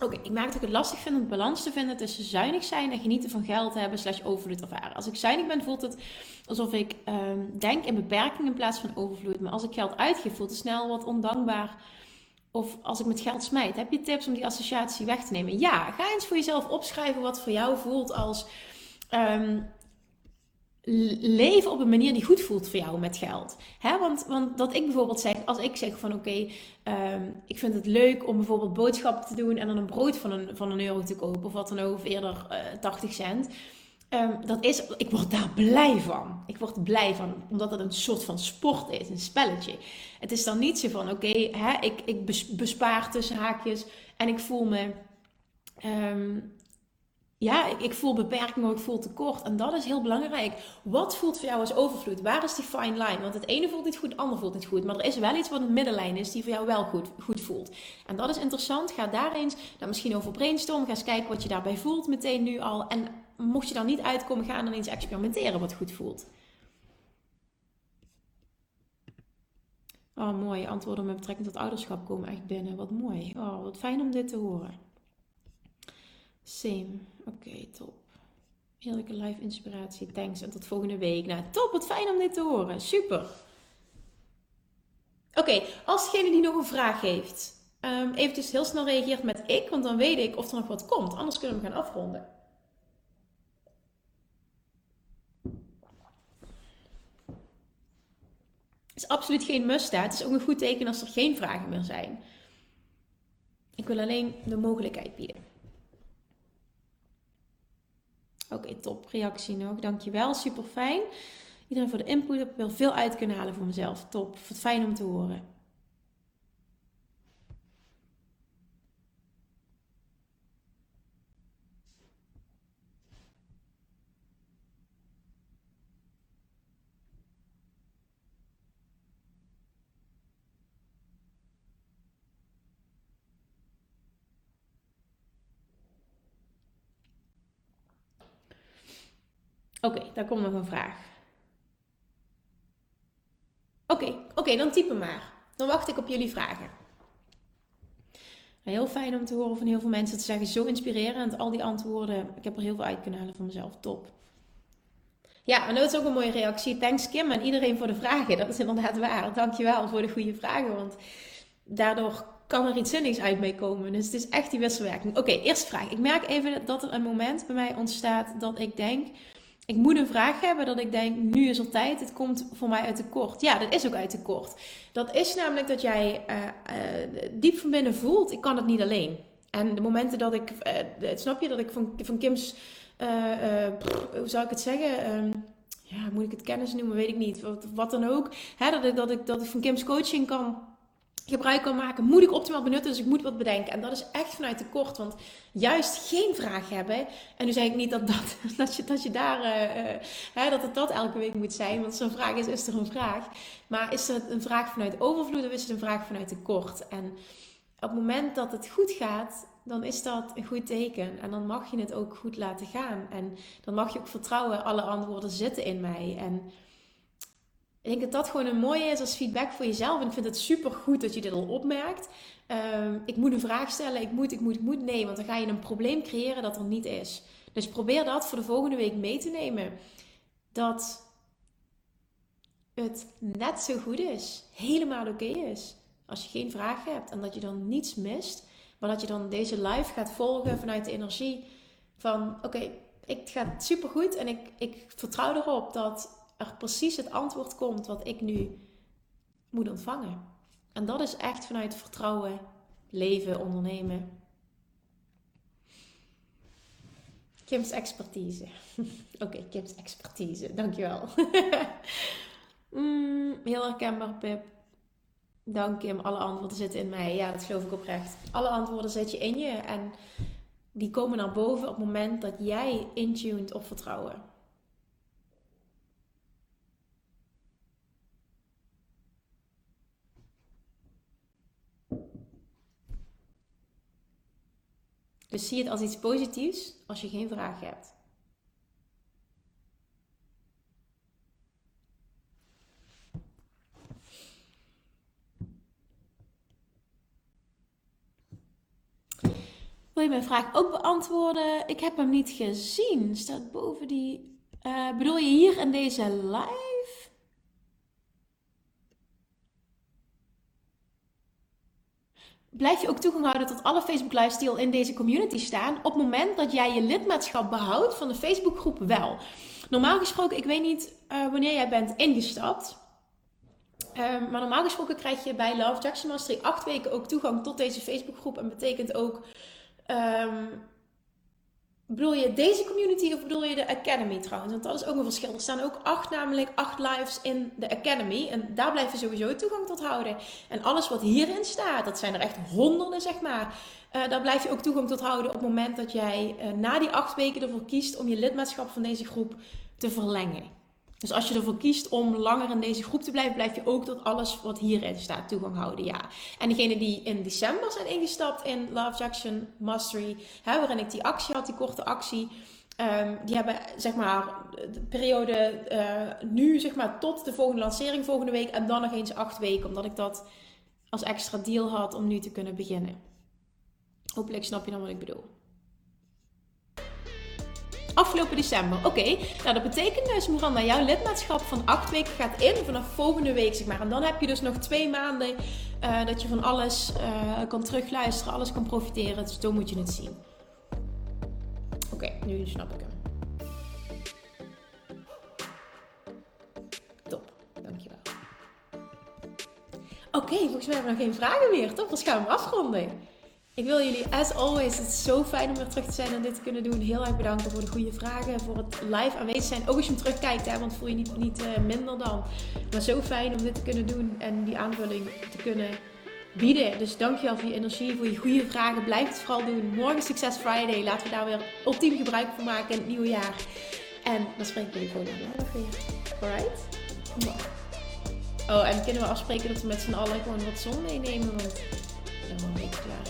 Oké, ik maak het ook het lastig vind om balans te vinden tussen zuinig zijn en genieten van geld hebben slash overvloed ervaren. Als ik zuinig ben, voelt het alsof ik um, denk in beperking in plaats van overvloed. Maar als ik geld uitgeef, voelt het snel wat ondankbaar. Of als ik met geld smijt. Heb je tips om die associatie weg te nemen? Ja, ga eens voor jezelf opschrijven wat voor jou voelt als um, leven op een manier die goed voelt voor jou met geld. Hè? Want, want dat ik bijvoorbeeld zeg, als ik zeg van oké, ehm, ik vind het leuk om bijvoorbeeld boodschappen te doen en dan een brood van een, van een euro te kopen of wat dan ook, eerder uh, eh, 80 cent. Um, dat is, ik word daar blij van. Ik word blij van, omdat het een soort van sport is, een spelletje. Het is dan niet zo van, oké, ik, ik bespaar tussen haakjes en ik voel me um, ja, ik, voel beperking of ik voel tekort. En dat is heel belangrijk. Wat voelt voor jou als overvloed? Waar is die fine line? Want het ene voelt niet goed, het andere voelt niet goed. Maar er is wel iets wat een middenlijn is die voor jou wel goed, goed voelt. En dat is interessant. Ga daar eens dan misschien over brainstormen. Ga eens kijken wat je daarbij voelt meteen nu al. En mocht je dan niet uitkomen, ga dan eens experimenteren wat goed voelt. Oh, mooi. Antwoorden met betrekking tot ouderschap komen echt binnen. Wat mooi. Oh, wat fijn om dit te horen. Same. Oké, top. Heerlijke live inspiratie. Thanks. En tot volgende week. Nou, top. Wat fijn om dit te horen. Super. Oké, als degene die nog een vraag heeft, um, eventjes heel snel reageert met ik, want dan weet ik of er nog wat komt. Anders kunnen we gaan afronden. Het is absoluut geen must. Het is ook een goed teken als er geen vragen meer zijn. Ik wil alleen de mogelijkheid bieden. Oké, top. Reactie nog. Dankjewel. Super fijn. Iedereen voor de input. Ik wil veel uit kunnen halen voor mezelf. Top. Fijn om te horen. Oké, daar komt nog een vraag. Oké, oké, dan typen maar. Dan wacht ik op jullie vragen. Heel fijn om te horen van heel veel mensen te zeggen, zo inspirerend. Al die antwoorden, ik heb er heel veel uit kunnen halen van mezelf. Top. Ja, en dat is ook een mooie reactie. Thanks Kim en iedereen voor de vragen. Dat is inderdaad waar. Dankjewel voor de goede vragen, want daardoor kan er iets zinnigs uit mee komen. Dus het is echt die wisselwerking. Oké, eerste vraag. Ik merk even dat er een moment bij mij ontstaat dat ik denk ik moet een vraag hebben dat ik denk, nu is er tijd, het komt voor mij uit tekort. Ja, dat is ook uit tekort. Dat is namelijk dat jij uh, uh, diep van binnen voelt, ik kan het niet alleen. En de momenten dat ik, uh, snap je, dat ik van, van Kim's, hoe zou ik het zeggen, um, ja, moet ik het kennis noemen, weet ik niet, wat, wat dan ook. Hè, dat, ik, dat, ik, dat ik van Kim's coaching kan gebruik kan maken, moet ik optimaal benutten, dus ik moet wat bedenken. En dat is echt vanuit tekort, want juist geen vraag hebben. En nu zeg ik niet dat, dat, dat, je, dat je daar, uh, hè, dat het dat elke week moet zijn, want zo'n vraag is, is er een vraag. Maar is er een vraag vanuit overvloed of is het een vraag vanuit tekort? En op het moment dat het goed gaat, dan is dat een goed teken. En dan mag je het ook goed laten gaan. En dan mag je ook vertrouwen, alle antwoorden zitten in mij. En ik denk dat dat gewoon een mooie is als feedback voor jezelf. En ik vind het super goed dat je dit al opmerkt. Ehm, ik moet een vraag stellen, ik moet, ik moet, ik moet. Nee, want dan ga je een probleem creëren dat er niet is. Dus probeer dat voor de volgende week mee te nemen. Dat het net zo goed is, helemaal oké is. Als je geen vraag hebt en dat je dan niets mist, maar dat je dan deze live gaat volgen vanuit de energie van: oké, okay, ik ga super goed en ik, ik vertrouw erop dat er precies het antwoord komt wat ik nu moet ontvangen. En dat is echt vanuit vertrouwen, leven, ondernemen. Kim's expertise. Oké, Kim's expertise. Dankjewel. mm, heel herkenbaar, Pip. Dank Kim. Alle antwoorden zitten in mij. Ja, dat geloof ik oprecht. Alle antwoorden zet je in je. En die komen naar boven op het moment dat jij intuned op vertrouwen. Dus zie het als iets positiefs als je geen vraag hebt. Wil je mijn vraag ook beantwoorden? Ik heb hem niet gezien. Staat boven die. Uh, bedoel je hier in deze live? Blijf je ook toegang houden tot alle Facebook al in deze community staan. Op het moment dat jij je lidmaatschap behoudt van de Facebookgroep wel. Normaal gesproken, ik weet niet uh, wanneer jij bent ingestapt. Um, maar normaal gesproken krijg je bij Love Jackson Mastery acht weken ook toegang tot deze Facebookgroep. En betekent ook um, Bedoel je deze community of bedoel je de Academy trouwens? Want dat is ook een verschil. Er staan ook acht, namelijk acht lives in de Academy. En daar blijf je sowieso toegang tot houden. En alles wat hierin staat, dat zijn er echt honderden, zeg maar. Uh, daar blijf je ook toegang tot houden op het moment dat jij uh, na die acht weken ervoor kiest om je lidmaatschap van deze groep te verlengen. Dus als je ervoor kiest om langer in deze groep te blijven, blijf je ook tot alles wat hierin staat toegang houden. Ja. En degene die in december zijn ingestapt in Love Jackson Mastery, hè, waarin ik die actie had, die korte actie. Um, die hebben zeg maar de periode uh, nu zeg maar tot de volgende lancering volgende week en dan nog eens acht weken, omdat ik dat als extra deal had om nu te kunnen beginnen. Hopelijk snap je dan wat ik bedoel. Afgelopen december. Oké, nou dat betekent dus, Miranda, jouw lidmaatschap van acht weken gaat in vanaf volgende week, zeg maar. En dan heb je dus nog twee maanden uh, dat je van alles uh, kan terugluisteren, alles kan profiteren. Dus zo moet je het zien. Oké, nu snap ik hem. Top, dankjewel. Oké, okay, volgens mij hebben we nog geen vragen meer, toch? Dus gaan we afronden. Ik wil jullie, as always, het is zo fijn om weer terug te zijn en dit te kunnen doen. Heel erg bedanken voor de goede vragen, voor het live aanwezig zijn. Ook als je hem terugkijkt, hè, want voel je niet, niet uh, minder dan. Maar zo fijn om dit te kunnen doen en die aanvulling te kunnen bieden. Dus dankjewel voor je energie, voor je goede vragen. Blijf het vooral doen. Morgen Success Friday. Laten we daar weer ultiem gebruik van maken in het nieuwe jaar. En dan spreken we jullie volgende dag weer. Alright? Oh, en kunnen we afspreken dat we met z'n allen gewoon wat zon meenemen? Want dan ben een beetje klaar.